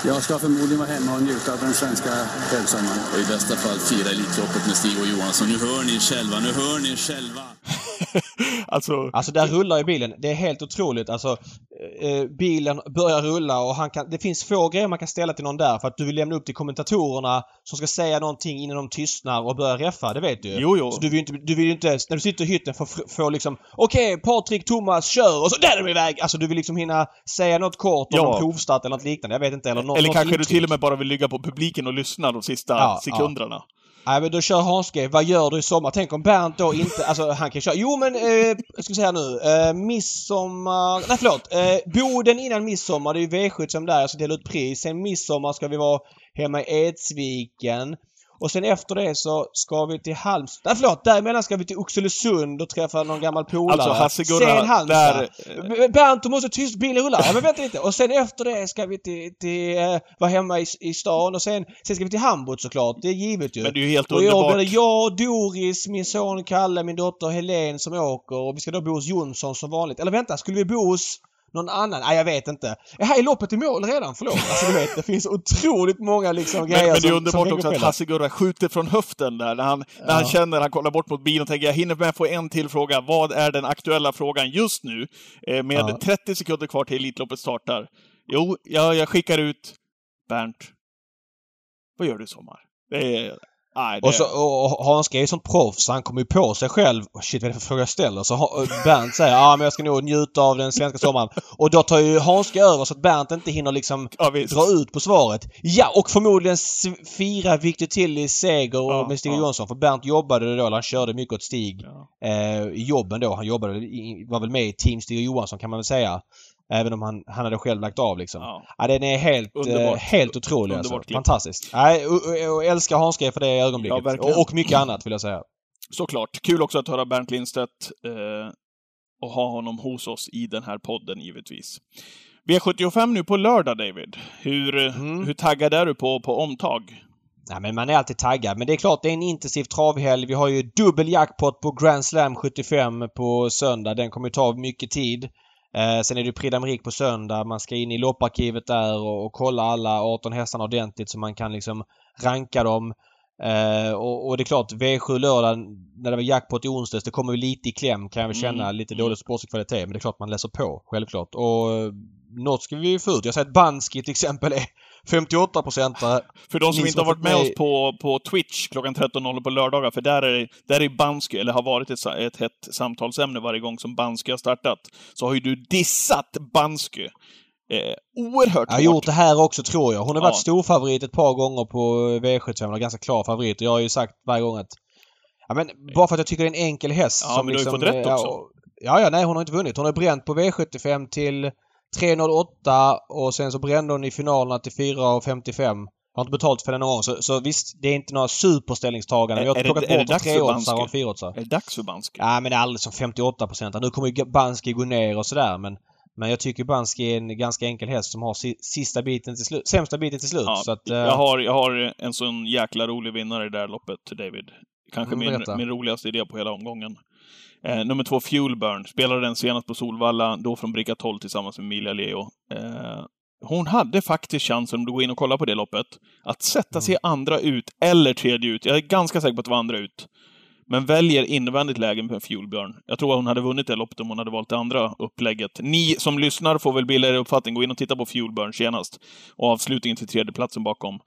Jag ska förmodligen vara hemma och njuta av den svenska högsommaren. Och i bästa fall fira Elitloppet med Stig och Johansson. Nu hör ni själva, nu hör ni själva. alltså, Alltså där rullar ju bilen. Det är helt otroligt. Alltså eh, bilen börjar rulla och han kan, det finns få grejer man kan ställa till någon där för att du vill lämna upp till kommentatorerna som ska säga någonting innan de tystnar och börjar reffa. Det vet du. Jo, jo. Så du vill ju inte, du vill inte, när du sitter i hytten få, få liksom Okej, Patrik, Thomas, kör! Och så där är de iväg! Alltså du vill liksom hinna säga något kort om Ja. provstart eller något liknande. Jag vet inte. Eller, nå- eller något kanske du intryck. till och med bara vill ligga på publiken och lyssna de sista Ja, sekunderna. Nej men då kör Hans G. Vad gör du i sommar? Tänk om Bernt då inte... Alltså han kan köra... Jo men, eh, jag ska säga nu. Eh, midsommar... Nej förlåt. Eh, Boden innan midsommar. Det är ju V75 som där. Jag ska dela ut pris. Sen midsommar ska vi vara hemma i Edsviken. Och sen efter det så ska vi till Halmstad. Nej förlåt! Däremellan ska vi till Oxelösund och träffa någon gammal polare. Alltså Hasse-Gurra, Sen Halmstad. där... Bernt, du måste tyst, bilen rullar. Ja, men vänta lite. Och sen efter det ska vi till, till eh, vara hemma i, i stan och sen, sen ska vi till Hamburg såklart. Det är givet ju. Men det är ju helt och underbart. blir det jag, Doris, min son Kalle, min dotter Helen som åker och vi ska då bo hos Jonsson som vanligt. Eller vänta, skulle vi bo hos någon annan? Nej, jag vet inte. Är här är loppet i mål redan? Förlåt. Alltså du vet, det finns otroligt många liksom Men, grejer men det är underbart också att spela. Hasse-Gurra skjuter från höften där. När han, när han känner, han kollar bort mot bilen och tänker jag hinner med få en till fråga. Vad är den aktuella frågan just nu? Eh, med Ja. 30 sekunder kvar till Elitloppet startar. Jo, jag, jag skickar ut Bernt. Vad gör du i sommar? Det är... Nej, det Och, så, och Hans G är sånt proffs så han kommer ju på sig själv. Oh, shit vad är det för fråga jag ställer? Så Bernt säger ja men jag ska nog njuta av den svenska sommaren. Och då tar ju Hans G över så att Bernt inte hinner liksom ja, dra ut på svaret. Ja, och förmodligen fira Victor Tillys seger Ja, med Stig ja. Jonsson. För Bernt jobbade då, han körde mycket åt Stig Ja. eh, i jobben då. Han jobbade, var väl med i Team Stig Johansson kan man väl säga. Även om han, han hade själv lagt av liksom. Ja. Ja, den är helt, eh, Underbart. helt otrolig Underbart alltså. klipp. Fantastisk. Nej, och, och, älskar Hans G för det ögonblicket. Ja, och, och mycket annat vill jag säga. Såklart. Kul också att höra Bernt Lindstedt eh, och ha honom hos oss i den här podden, givetvis. V75 nu på lördag, David. Hur, Mm. hur taggad är du på, på omtag? Nej, men man är alltid taggad. Men det är klart, det är en intensiv travhelg. Vi har ju dubbel jackpot på Grand Slam 75 på söndag. Den kommer ta mycket tid. Eh, sen är det Prix d'Amérique på söndag. Man ska in i lopparkivet där och, och kolla alla 18 hästarna ordentligt så man kan liksom ranka dem. Eh, och, och, det är klart, V7 lördag när det var jackpot i onsdags, det kommer ju lite i kläm kan jag väl känna. Mm. Lite dålig sportslig kvalitet. Men det är klart man läser på, självklart. Och eh, något ska vi ju få ut. Jag har sett Banski till exempel är 58 procentare. För de som inte har varit med, oss på, på Twitch klockan 13.00 på lördagar, för där är, där är Bansky, eller har varit ett, ett hett samtalsämne varje gång som Bansky har startat, så har ju du dissat Bansky. Eh, oerhört. Jag har gjort det här också tror jag. Hon har varit storfavorit ett par gånger på V75 och ganska klar favorit. Och jag har ju sagt varje gång att... Ja men bara för att jag tycker det är en enkel häst. Ja, som men du har ju liksom, fått rätt också. Ja, ja, nej hon har inte vunnit. Hon har bränt på V75 till 3.08 och sen så brände hon i finalerna till 4.55. Har inte betalt för den någon. Så, så visst, det är inte några superställningstaganden. Jag har plockat bort en treåttsare och en fyraåttsare. Är det dags för Bansky? Ja, men det är alldeles som 58 procent. Nu kommer ju Bansky gå ner och sådär men men jag tycker Bansky är en ganska enkel häst som har sista biten till slut, sämsta biten till slut. Ja, att, uh... jag, har, jag har en sån jäkla rolig vinnare i det här loppet, David. Kanske mm, min, min roligaste idé på hela omgången. Eh, nummer två, Fuelburn. Spelade den senast på Solvalla, då från bricka 12 tillsammans med Emilia Leo. Eh, hon hade faktiskt chansen, om du går in och kollar på det loppet, att sätta sig mm. andra ut eller tredje ut. Jag är ganska säker på att det var andra ut. Men väljer invändigt läge med Fuelbjörn. Jag tror att hon hade vunnit det loppet om hon hade valt det andra upplägget. Ni som lyssnar får väl bilda er uppfattning. Gå in och titta på Fuelburn senast. Och avslutningen till tredjeplatsen bakom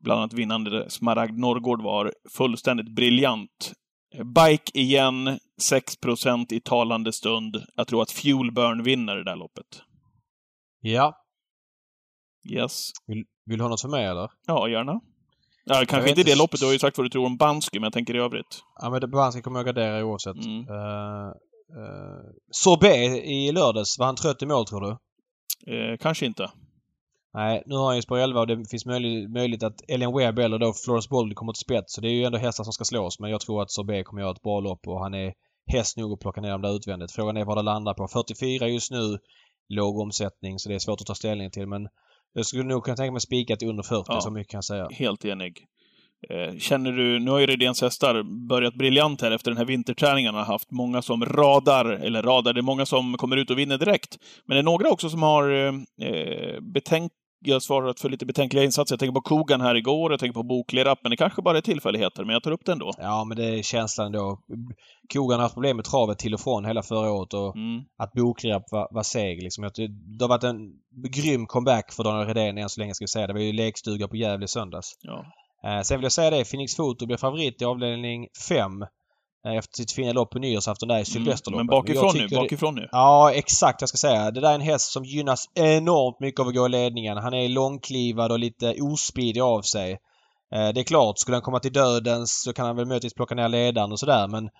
bland annat vinnande Smaragd Norrgård var fullständigt briljant. Bike igen, 6% i talande stund. Jag tror att Fuelburn vinner det där loppet. Ja. Yes. Vill, vill du ha något för mig eller? Ja, gärna. Ja, kanske inte i det loppet. Du har ju sagt vad du tror om Bansky, men jag tänker i övrigt. Ja, men Bansky kommer jag gardera oavsett. Mm. Uh, uh, Sorbet i lördags, var han trött i mål tror du? Uh, kanske inte. Nej, nu har han ju spår 11 och det finns möjligt, möjligt att Ellen Webb eller då Flores Boldly kommer till spets. Så det är ju ändå hästar som ska slås. Men jag tror att Sorbet kommer göra ett bra lopp och han är häst nog att plocka ner dem där utvändigt. Frågan är vad det landar på. 44 just nu. Låg omsättning så det är svårt att ta ställning till men jag skulle nog kunna tänka mig spika till under 40, ja, så mycket kan jag säga. Helt enig. Eh, känner du, nu har ju Redéns hästar börjat briljant här efter den här vinterträningen. har haft många som radar, eller radar, det är många som kommer ut och vinner direkt. Men det är några också som har eh, betänk jag svarat för lite betänkliga insatser. Jag tänker på Kogan här igår, jag tänker på Boklerappen. Det kanske bara är tillfälligheter, men jag tar upp det ändå. Ja, men det är känslan då. Kogan har haft problem med travet till och från hela förra året och mm. att Boklerapp var, var seg. Liksom. Det har varit en grym comeback för Daniel Redén än så länge ska vi säga. Det var ju lekstuga på Gävle i söndags. Ja. Eh, sen vill jag säga det, Phoenix Foto blev favorit i avdelning 5 Eh, efter sitt fina lopp på nyårsafton där i Sylvesterloppet. Mm, men bakifrån nu, bakifrån nu. Ja, exakt. Jag ska säga. Det där är en häst som gynnas enormt mycket av att gå i ledningen. Han är långklivad och lite ospidig av sig. Eh, det är klart, skulle han komma till dödens så kan han väl möjligtvis plocka ner ledaren och sådär men Eh,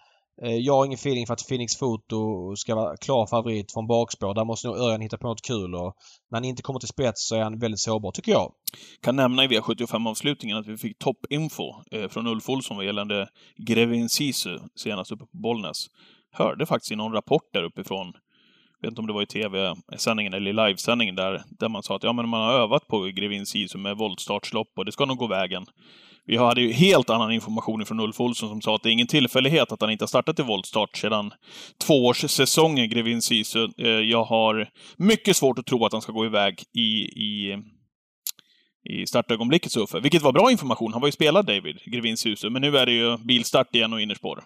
Eh, jag har ingen feeling för att Phoenix Foto ska vara klar favorit från bakspår. Där måste nog Örjan hitta på något kul och när han inte kommer till spets så är han väldigt sårbar, tycker jag. Kan nämna i V75-avslutningen att vi fick toppinfo eh, från Ulf Olsson vad gällande Grevin Sisu senast uppe på Bollnäs. Hörde faktiskt i någon rapport där uppifrån jag vet inte om det var i tv-sändningen eller i livesändningen där, där man sa att ja, men man har övat på Grevin Sisu med voltstartslopp och det ska nog gå vägen. Vi hade ju helt annan information från Ulf Olsson som sa att det är ingen tillfällighet att han inte har startat i voltstart sedan tvåårssäsongen, Grevin Sisu. Eh, jag har mycket svårt att tro att han ska gå iväg i, i i startögonblicket, Uffe. Vilket var bra information. Han var ju spelad, David, Grevin Sisu. Men nu är det ju bilstart igen och innerspår.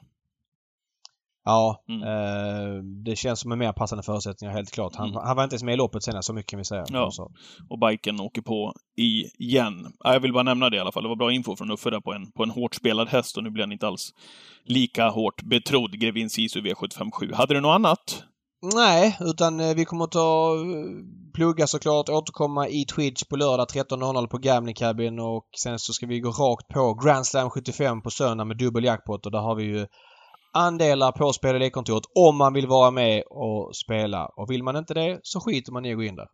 Ja, mm. eh, det känns som en mer passande förutsättningar helt klart. Han, mm. han var inte ens med i loppet senast, så mycket kan vi säga. Ja. Och biken åker på igen. Jag vill bara nämna det i alla fall. Det var bra info från Uffe på en, på en hårt spelad häst och nu blir han inte alls lika hårt betrodd. Grevin Sisu V757. Hade du något annat? Nej, utan eh, vi kommer att ta eh, plugga såklart, återkomma i Twitch på lördag 13.00 på Gambling Cabin och sen så ska vi gå rakt på Grand Slam 75 på söndag med dubbel jackpot och där har vi ju andelar på spel och lekkontoret om man vill vara med och spela. Och vill man inte det så skiter man i att gå in där.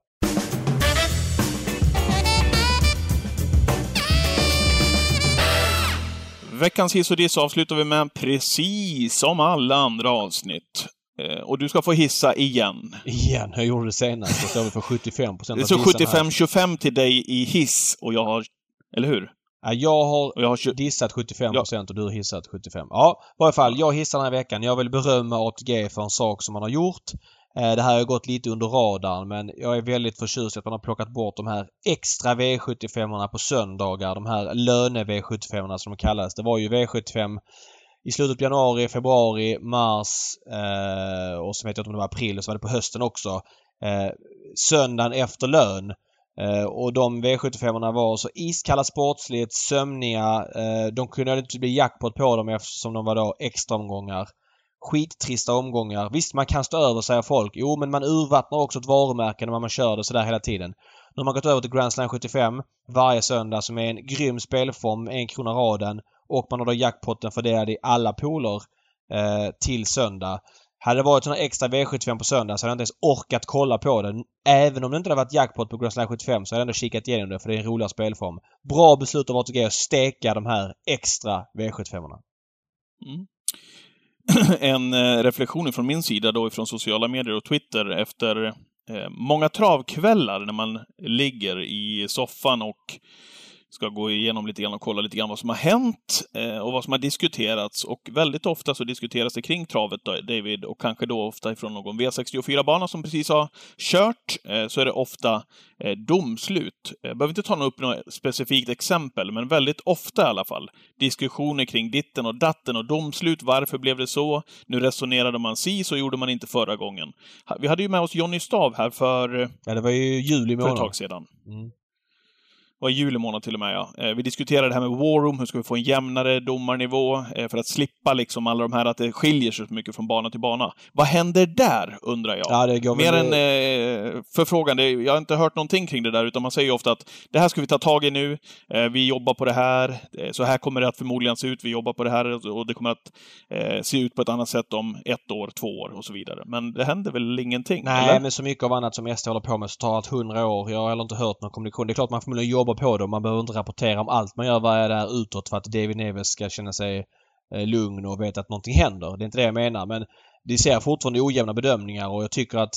Veckans hiss och diss avslutar vi med precis som alla andra avsnitt. Eh, och du ska få hissa igen. Igen? Jag gjorde det senast. Då står vi för 75 procent Det står 75-25 till dig i hiss och jag har... Eller hur? Jag har, jag har dissat 75% ja. och du har hissat 75%. Ja, i varje fall. Jag hissar den här veckan. Jag vill berömma ATG för en sak som man har gjort. Eh, det här har gått lite under radarn men jag är väldigt förtjust att man har plockat bort de här extra V75 på söndagar. De här löne-V75 som de kallades. Det var ju V75 i slutet på januari, februari, mars eh, och så vet jag inte om det var april och så var det på hösten också. Eh, söndagen efter lön. Eh, och de V75 var så iskalla sportsligt, sömniga. Eh, de kunde inte bli jackpot på dem eftersom de var då extra omgångar skittrista omgångar. Visst, man kan stå över säger folk. Jo, men man urvattnar också ett varumärke när man kör det sådär hela tiden. Nu har man gått över till Grand Slam 75 varje söndag som är en grym spelform, en krona raden. Och man har då jackpotten fördelad i alla poler eh, till söndag. Hade det varit sån extra V75 på söndag så hade jag inte ens orkat kolla på den. Även om det inte hade varit jackpot på Grand 75 så hade jag ändå kikat igenom det för det är en roligare spelform. Bra beslut av ATG att steka de här extra V75. orna Mm. en eh, reflektion från min sida då ifrån sociala medier och Twitter efter eh, många travkvällar när man ligger i soffan och ska gå igenom lite grann och kolla lite grann vad som har hänt eh, och vad som har diskuterats. Och väldigt ofta så diskuteras det kring travet, David, och kanske då ofta ifrån någon V64-bana som precis har kört, eh, så är det ofta eh, domslut. Jag behöver inte ta upp något specifikt exempel, men väldigt ofta i alla fall. Diskussioner kring ditten och datten och domslut. Varför blev det så? Nu resonerade man si, så gjorde man inte förra gången. Vi hade ju med oss Jonny Stav här för... Ja, det var ju juli månad. För ett tag sedan. Mm var i juli månad till och med, ja. Eh, vi diskuterade det här med War Room, hur ska vi få en jämnare domarnivå eh, för att slippa liksom alla de här att det skiljer sig så mycket från bana till bana. Vad händer där, undrar jag? Ja, det går Mer än eh, förfrågan, jag har inte hört någonting kring det där, utan man säger ju ofta att det här ska vi ta tag i nu, eh, vi jobbar på det här, eh, så här kommer det att förmodligen se ut, vi jobbar på det här och det kommer att eh, se ut på ett annat sätt om ett år, två år och så vidare. Men det händer väl ingenting? Nej, eller? men så mycket av annat som SD håller på med så tar det hundra år. Jag har heller inte hört någon kommunikation. Det är klart man förmodligen jobbar jobba på det och man behöver inte rapportera om allt man gör varje där utåt för att David Neves ska känna sig eh, lugn och veta att någonting händer. Det är inte det jag menar men det ser fortfarande ojämna bedömningar och jag tycker att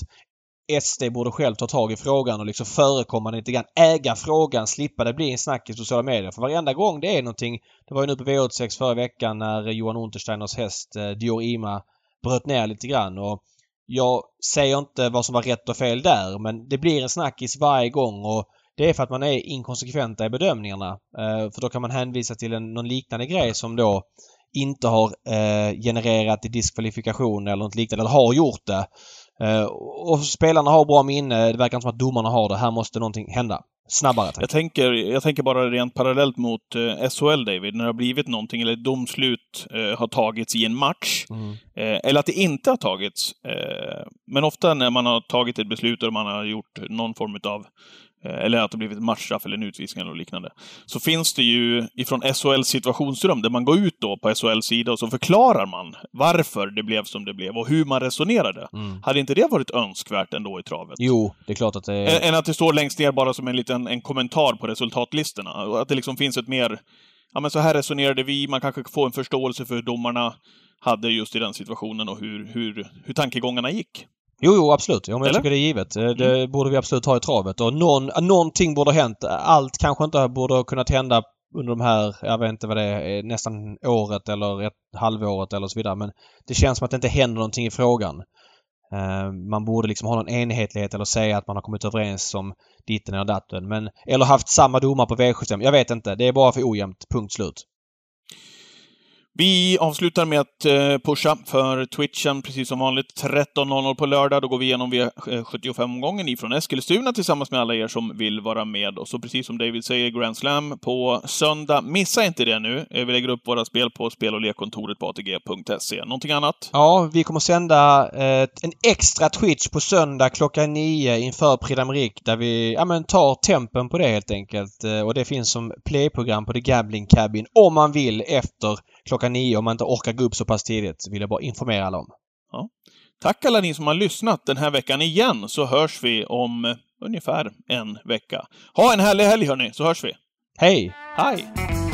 SD borde själv ta tag i frågan och liksom förekomma lite grann. Äga frågan, slippa det bli en snack i sociala medier. För varenda gång det är någonting. Det var ju nu på V86 förra veckan när Johan Untersteiners häst eh, Dior Ima bröt ner lite grann och jag säger inte vad som var rätt och fel där men det blir en snackis varje gång och det är för att man är inkonsekventa i bedömningarna. Eh, för då kan man hänvisa till en, någon liknande grej som då inte har eh, genererat diskvalifikation eller något liknande, eller har gjort det. Eh, och spelarna har bra minne. Det verkar inte som att domarna har det. Här måste någonting hända. Snabbare. Jag tänker, jag tänker bara rent parallellt mot eh, SHL, David, när det har blivit någonting, eller ett domslut eh, har tagits i en match. Mm. Eh, eller att det inte har tagits. Eh, men ofta när man har tagit ett beslut och man har gjort någon form av eller att det blivit matchstraff eller en utvisning eller liknande. Så finns det ju ifrån SHLs situationsrum, där man går ut då på SHLs sida och så förklarar man varför det blev som det blev och hur man resonerade. Mm. Hade inte det varit önskvärt ändå i travet? Jo, det är klart att det är... Än att det står längst ner bara som en liten en kommentar på resultatlistorna. Att det liksom finns ett mer... Ja, men så här resonerade vi, man kanske får en förståelse för hur domarna hade just i den situationen och hur, hur, hur tankegångarna gick. Jo, jo absolut. Ja, men jag tycker det är givet. Eh, det mm. borde vi absolut ha i travet. Och någon, någonting borde ha hänt. Allt kanske inte borde ha kunnat hända under de här, jag vet inte vad det är, nästan året eller ett halvåret eller så vidare. Men det känns som att det inte händer någonting i frågan. Man borde liksom ha någon enhetlighet eller säga att man har kommit överens om ditten eller datten. Men, eller haft samma domar på V75. Jag vet inte. Det är bara för ojämnt. Punkt slut. Vi avslutar med att eh, pusha för Twitchen, precis som vanligt. 13.00 på lördag. Då går vi igenom V75-omgången eh, ifrån Eskilstuna tillsammans med alla er som vill vara med. Och så precis som David säger, Grand Slam på söndag. Missa inte det nu. Eh, vi lägger upp våra spel på spel och lekkontoret på ATG.se. Någonting annat? Ja, vi kommer sända en extra Twitch på söndag klockan nio inför Prix d'Amérique där vi ja, men, tar tempen på det helt enkelt. Och det finns som playprogram på The Gambling Cabin om man vill efter klockan klockan nio om man inte orkar gå upp så pass tidigt. vill jag bara informera alla om. Ja. Tack alla ni som har lyssnat den här veckan igen, så hörs vi om ungefär en vecka. Ha en härlig helg hörni, så hörs vi! Hej! Hej!